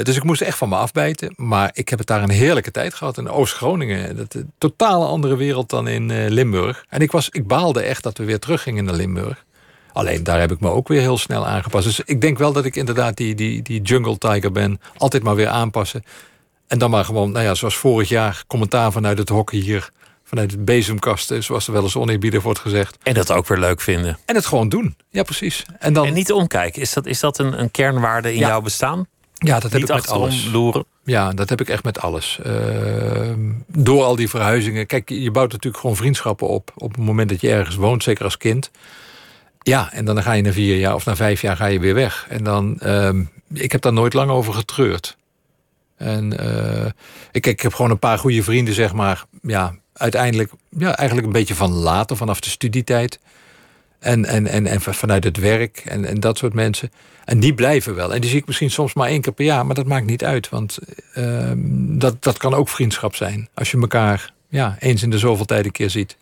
dus ik moest echt van me afbijten. Maar ik heb het daar een heerlijke tijd gehad in Oost-Groningen. Dat een totale andere wereld dan in uh, Limburg. En ik, was, ik baalde echt dat we weer teruggingen naar Limburg. Alleen daar heb ik me ook weer heel snel aangepast. Dus ik denk wel dat ik inderdaad die, die, die jungle tiger ben. Altijd maar weer aanpassen. En dan maar gewoon, nou ja, zoals vorig jaar, commentaar vanuit het hockey hier. Vanuit het bezemkasten, zoals er wel eens oneerbiedig wordt gezegd. En dat ook weer leuk vinden. En het gewoon doen. Ja, precies. En, dan... en niet omkijken. Is dat, is dat een, een kernwaarde in jouw bestaan? Ja, dat heb ik met alles. Loeren. Ja, dat heb ik echt met alles. Uh, door al die verhuizingen. Kijk, je bouwt natuurlijk gewoon vriendschappen op. Op het moment dat je ergens woont, zeker als kind. Ja, en dan ga je na vier jaar of na vijf jaar ga je weer weg. En dan, uh, ik heb daar nooit lang over getreurd. En uh, ik, ik heb gewoon een paar goede vrienden, zeg maar. Ja, uiteindelijk, ja, eigenlijk een beetje van later, vanaf de studietijd. En, en, en, en vanuit het werk en, en dat soort mensen. En die blijven wel. En die zie ik misschien soms maar één keer per jaar, maar dat maakt niet uit. Want uh, dat, dat kan ook vriendschap zijn. Als je elkaar ja, eens in de zoveel tijd een keer ziet.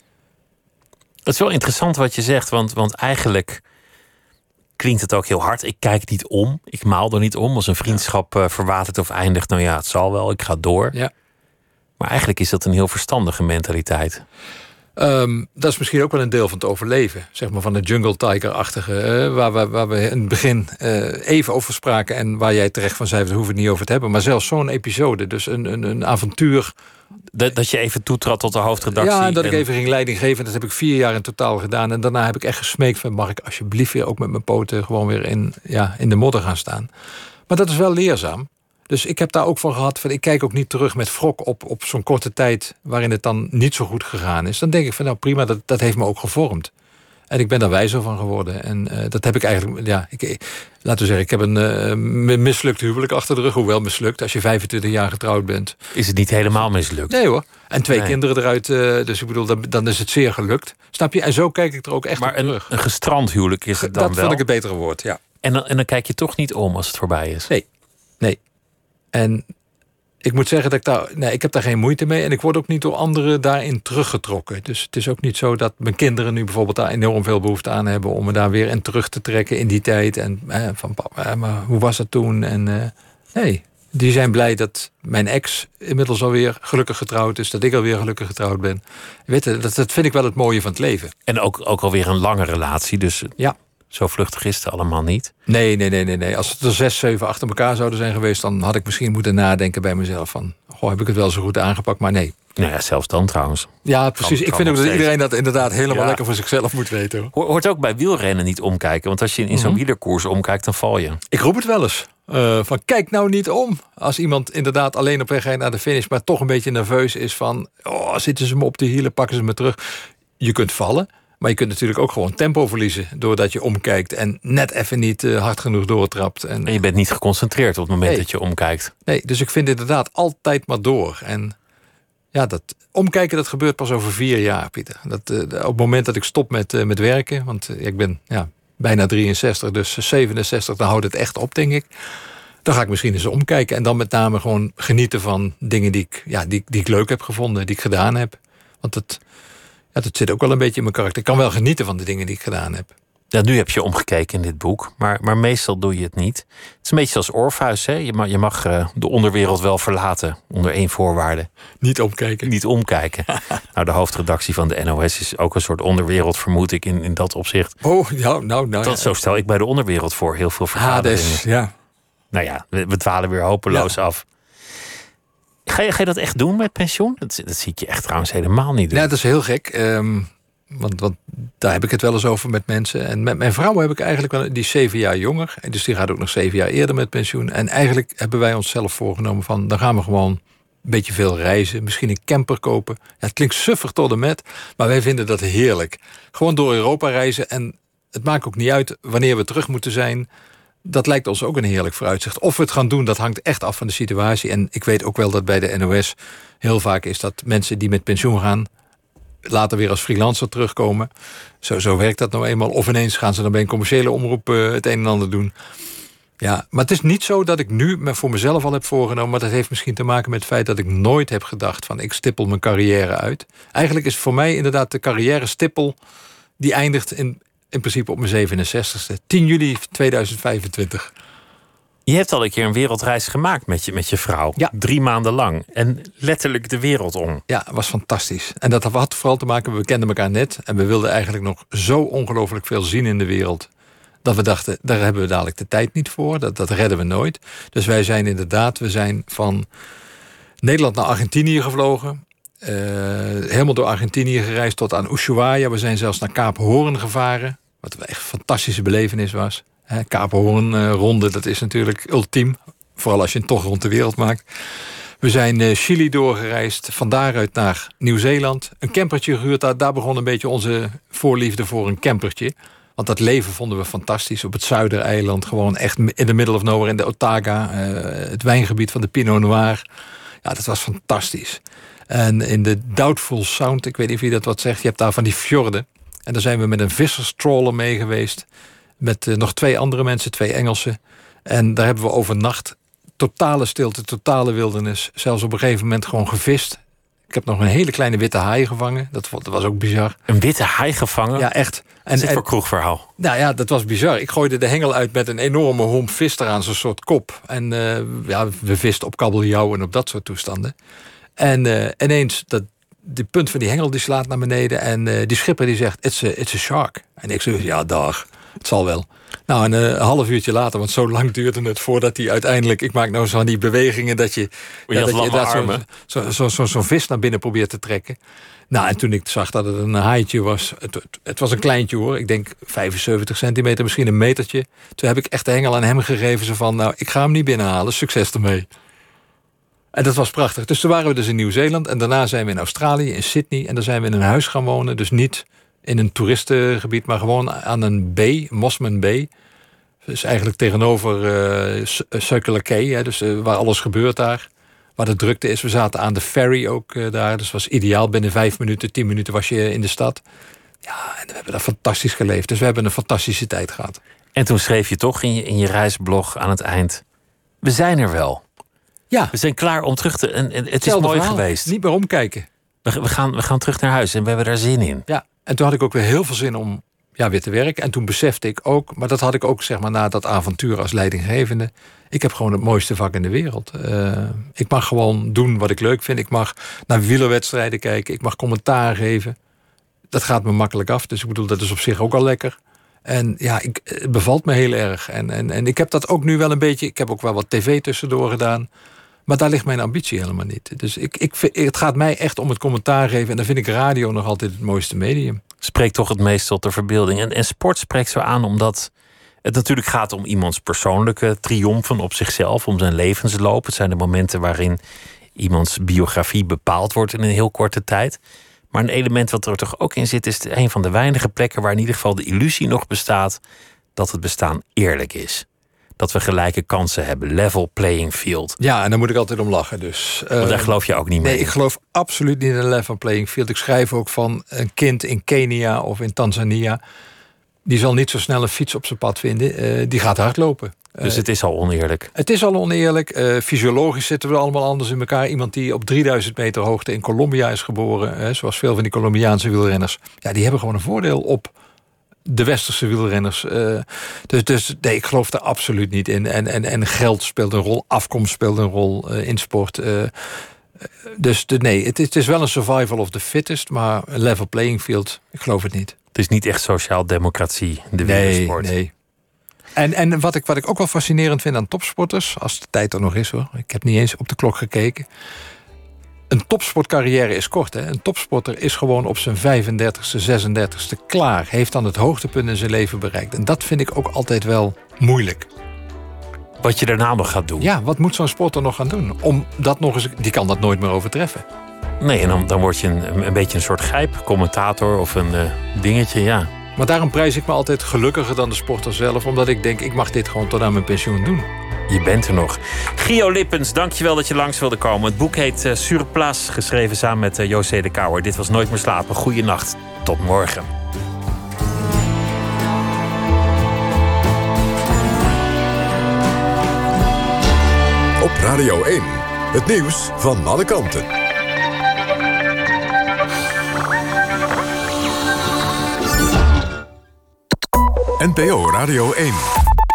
Het is wel interessant wat je zegt, want, want eigenlijk klinkt het ook heel hard. Ik kijk niet om, ik maal er niet om. Als een vriendschap uh, verwatert of eindigt, nou ja, het zal wel, ik ga door. Ja. Maar eigenlijk is dat een heel verstandige mentaliteit. Um, dat is misschien ook wel een deel van het overleven. Zeg maar van de jungle tiger-achtige. Uh, waar, we, waar we in het begin uh, even over spraken. En waar jij terecht van zei, we hoeven het niet over te hebben. Maar zelfs zo'n episode. Dus een, een, een avontuur. Dat, dat je even toetrad tot de hoofdredactie. Ja, dat en... ik even ging leiding geven. Dat heb ik vier jaar in totaal gedaan. En daarna heb ik echt gesmeekt van... mag ik alsjeblieft weer ook met mijn poten gewoon weer in, ja, in de modder gaan staan. Maar dat is wel leerzaam. Dus ik heb daar ook van gehad. Van, ik kijk ook niet terug met wrok op, op zo'n korte tijd. waarin het dan niet zo goed gegaan is. Dan denk ik van nou prima, dat, dat heeft me ook gevormd. En ik ben daar wijzer van geworden. En uh, dat heb ik eigenlijk. Ja, ik, laten we zeggen, ik heb een uh, mislukt huwelijk achter de rug. Hoewel mislukt. Als je 25 jaar getrouwd bent. Is het niet helemaal mislukt? Nee hoor. En twee nee. kinderen eruit. Uh, dus ik bedoel, dan, dan, is het zeer gelukt. Snap je? En zo kijk ik er ook echt maar op een, terug. een gestrand huwelijk is het dan dat wel? vond ik het betere woord, ja. En dan, en dan kijk je toch niet om als het voorbij is? Nee. Nee. En ik moet zeggen dat ik daar. Nee, ik heb daar geen moeite mee. En ik word ook niet door anderen daarin teruggetrokken. Dus het is ook niet zo dat mijn kinderen nu bijvoorbeeld daar enorm veel behoefte aan hebben om me daar weer in terug te trekken in die tijd. En eh, van papa, maar hoe was dat toen? En uh, nee, die zijn blij dat mijn ex inmiddels alweer gelukkig getrouwd is. Dat ik alweer gelukkig getrouwd ben. Weet je, dat, dat vind ik wel het mooie van het leven. En ook, ook alweer een lange relatie. Dus ja. Zo vluchtig is het allemaal niet. Nee, nee, nee, nee, nee. Als het er zes, zeven achter elkaar zouden zijn geweest, dan had ik misschien moeten nadenken bij mezelf van, goh, heb ik het wel zo goed aangepakt? Maar nee. Nou ja, zelfs dan trouwens. Ja, precies. Kan, ik vind ook dat iedereen dat inderdaad helemaal ja. lekker voor zichzelf moet weten. Hoor. Hoort ook bij wielrennen niet omkijken. Want als je in, in zo'n -hmm. wielerkoers omkijkt, dan val je. Ik roep het wel eens. Uh, van kijk nou niet om. Als iemand inderdaad alleen op weg gaat naar de finish, maar toch een beetje nerveus is van, oh, zitten ze me op de hielen, pakken ze me terug. Je kunt vallen. Maar je kunt natuurlijk ook gewoon tempo verliezen... doordat je omkijkt en net even niet uh, hard genoeg doortrapt. En, en, je bent niet geconcentreerd op het moment nee. dat je omkijkt. Nee, dus ik vind inderdaad altijd maar door. En ja, dat omkijken dat gebeurt pas over vier jaar, Pieter. Dat, uh, op het moment dat ik stop met, uh, met werken... want ik ben ja, bijna 63, dus 67, dan houdt het echt op, denk ik. Dan ga ik misschien eens omkijken. En dan met name gewoon genieten van dingen die ik, ja, die, die ik leuk heb gevonden... die ik gedaan heb. Want het... Ja, dat zit ook wel een beetje in mijn karakter. Ik kan wel genieten van de dingen die ik gedaan heb. Ja, nu heb je omgekeken in dit boek, maar, maar meestal doe je het niet. Het is een beetje als Orpheus. Hè? Je mag, je mag uh, de onderwereld wel verlaten onder één voorwaarde. Niet omkijken. Niet omkijken. nou, de hoofdredactie van de NOS is ook een soort onderwereld, vermoed ik, in, in dat opzicht. Oh, ja, nou, nou. Dat, ja. Zo stel ik bij de onderwereld voor. Heel veel vergaderingen. Hades, ja. Nou ja, we, we dwalen weer hopeloos af. Ga je, dat echt doen met pensioen? Dat, dat zie ik je echt trouwens helemaal niet doen. Ja, dat is heel gek. ehm, want, want daar heb ik het wel eens over met mensen. En met mijn vrouw heb ik eigenlijk wel... Die is zeven jaar jonger. Dus die gaat ook nog zeven jaar eerder met pensioen. En eigenlijk hebben wij onszelf voorgenomen van... dan gaan we gewoon een beetje veel reizen. Misschien een camper kopen. Ja, het klinkt suffer tot en met. Maar wij vinden dat heerlijk. Gewoon door Europa reizen. En het maakt ook niet uit wanneer we terug moeten zijn dat lijkt ons ook een heerlijk vooruitzicht. Of we het gaan doen, dat hangt echt af van de situatie. En ik weet ook wel dat bij de NOS heel vaak is dat mensen die met pensioen gaan... later weer als freelancer terugkomen. Zo, zo werkt dat nou eenmaal. Of ineens gaan ze dan bij een commerciële omroep uh, het een en ander doen. Ja, maar het is niet zo dat ik nu voor mezelf al heb voorgenomen... maar dat heeft misschien te maken met het feit dat ik nooit heb gedacht... van ik stippel mijn carrière uit. Eigenlijk is voor mij inderdaad de carrière stippel... die eindigt in, in principe op mijn 67ste. 10 juli 2025. Je hebt al een keer een wereldreis gemaakt met je, met je vrouw. Ja. Drie maanden lang. En letterlijk de wereld om. Ja, was fantastisch. En dat had vooral te maken, we kenden elkaar net... en we wilden eigenlijk nog zo ongelooflijk veel zien in de wereld... dat we dachten, daar hebben we dadelijk de tijd niet voor. Dat, dat redden we nooit. Dus wij zijn inderdaad, we zijn van Nederland naar Argentinië gevlogen... Uh, helemaal door Argentinië gereisd tot aan Ushuaia. We zijn zelfs naar Kaap Hoorn gevaren. Wat echt een fantastische belevenis was. He, Kaap Hoorn uh, dat is natuurlijk ultiem. Vooral als je een toch rond de wereld maakt. We zijn uh, Chili doorgereisd. Van daaruit naar Nieuw-Zeeland. Een campertje gehuurd. Daar, daar begon een beetje onze voorliefde voor een campertje. Want dat leven vonden we fantastisch. Op het Zuidereiland. Gewoon echt in de middle of nowhere. In de Otaga. het wijngebied van de Pinot Noir. Ja, dat was fantastisch. En in de Doubtful Sound, ik weet niet of je dat wat zegt, je hebt daar van die fjorden. En daar zijn we met een visserstrawler mee geweest. Met uh, nog twee andere mensen, twee Engelsen. En daar hebben we overnacht totale stilte, totale wildernis. Zelfs op een gegeven moment gewoon gevist. Ik heb nog een hele kleine witte haai gevangen. Dat, dat was ook bizar. Een witte haai gevangen? Ja, echt. En, is dit voor kroegverhaal? Nou ja, dat was bizar. Ik gooide de hengel uit met een enorme homp vis eraan, zo'n soort kop. En uh, ja, we visten op kabeljauw en op dat soort toestanden. En uh, ineens, dat, die punt van die hengel die slaat naar beneden. En uh, die schipper die zegt, it's a, it's a shark. En ik zeg, ja dag, het zal wel. Nou, en uh, een half uurtje later, want zo lang duurde het voordat hij uiteindelijk... Ik maak nou zo van die bewegingen dat je... je ja, dat je dat zo'n zo, zo, zo, zo vis naar binnen probeert te trekken. Nou, en toen ik zag dat het een haaitje was... Het, het, het, was een kleintje hoor, ik denk 75 centimeter, misschien een metertje. Toen heb ik echt de hengel aan hem gegeven. Zo van, nou, ik ga hem niet binnenhalen, succes ermee. En dat was prachtig. Dus toen waren we dus in Nieuw-Zeeland. En daarna zijn we in Australië, in Sydney. En daar zijn we in een huis gaan wonen. Dus niet in een toeristengebied, maar gewoon aan een bay, Mossman Bay. Dus eigenlijk tegenover uh, Circular Quay, hè, dus uh, waar alles gebeurt daar. Waar de drukte is. We zaten aan de ferry ook daar. Dus was ideaal. Binnen vijf minuten, tien minuten was je in de stad. Ja, en we hebben daar fantastisch geleefd. Dus we hebben een fantastische tijd gehad. En toen schreef je toch in je, in je reisblog aan het eind... We zijn er wel. Ja. We zijn klaar om terug te... En, en het is mooi verhaal. geweest. Niet meer omkijken. We, we, gaan, we gaan terug naar huis en we hebben daar zin in. Ja, en toen had ik ook weer heel veel zin om ja, weer te werken. En toen besefte ik ook, maar dat had ik ook zeg maar na dat avontuur als leidinggevende. Ik heb gewoon het mooiste vak in de wereld. Uh, ik mag gewoon doen wat ik leuk vind. Ik mag naar wielerwedstrijden kijken. Ik mag commentaar geven. Dat gaat me makkelijk af. Dus ik bedoel, dat is op zich ook al lekker. En ja, ik, het bevalt me heel erg. En, en, en ik heb dat ook nu wel een beetje. Ik heb ook wel wat tv tussendoor gedaan. Maar daar ligt mijn ambitie helemaal niet. Dus ik, ik, het gaat mij echt om het commentaar geven. En dan vind ik radio nog altijd het mooiste medium. Spreekt toch het meest tot de verbeelding. En, en sport spreekt zo aan omdat het natuurlijk gaat om iemands persoonlijke triomfen op zichzelf. Om zijn levensloop. Het zijn de momenten waarin iemands biografie bepaald wordt in een heel korte tijd. Maar een element wat er toch ook in zit, is een van de weinige plekken waar in ieder geval de illusie nog bestaat dat het bestaan eerlijk is. Dat we gelijke kansen hebben, level playing field. Ja, en daar moet ik altijd om lachen. Dus, uh, daar geloof je ook niet mee. Nee, ik geloof absoluut niet in een level playing field. Ik schrijf ook van een kind in Kenia of in Tanzania. Die zal niet zo snel een fiets op zijn pad vinden. Uh, die gaat hardlopen. Dus het is al oneerlijk? Het is al oneerlijk. Uh, fysiologisch zitten we allemaal anders in elkaar. Iemand die op 3000 meter hoogte in Colombia is geboren... Zoals veel van die Colombiaanse wielrenners... ja, die hebben gewoon een voordeel op de westerse wielrenners. Uh, dus, dus nee, ik geloof daar absoluut niet in. En, en, en geld speelt een rol, afkomst speelt een rol in sport... dus de, nee, het is, het is wel een survival of the fittest... maar een level playing field, ik geloof het niet. Het is niet echt sociaal democratie, de wielersport. Nee, nee. En, en wat, ik, wat ik ook wel fascinerend vind aan topsporters, als de tijd er nog is hoor, ik heb niet eens op de klok gekeken. Een topsportcarrière is kort. Hè? Een topsporter is gewoon op zijn 35ste, 36ste klaar. Heeft dan het hoogtepunt in zijn leven bereikt. En dat vind ik ook altijd wel moeilijk. Wat je daarna nog gaat doen. Ja, wat moet zo'n sporter nog gaan doen? Om dat nog eens, die kan dat nooit meer overtreffen. Nee, en dan, dan word je een, een beetje een soort grijp, commentator of een uh, dingetje, ja. Maar daarom prijs ik me altijd gelukkiger dan de sporter zelf. Omdat ik denk, ik mag dit gewoon tot aan mijn pensioen doen. Je bent er nog. Gio Lippens, dankjewel dat je langs wilde komen. Het boek heet uh, Surplace, geschreven samen met uh, José de Kouwer. Dit was Nooit meer slapen. Goeienacht. Tot morgen. Op Radio 1, het nieuws van alle kanten. NPO Radio 1.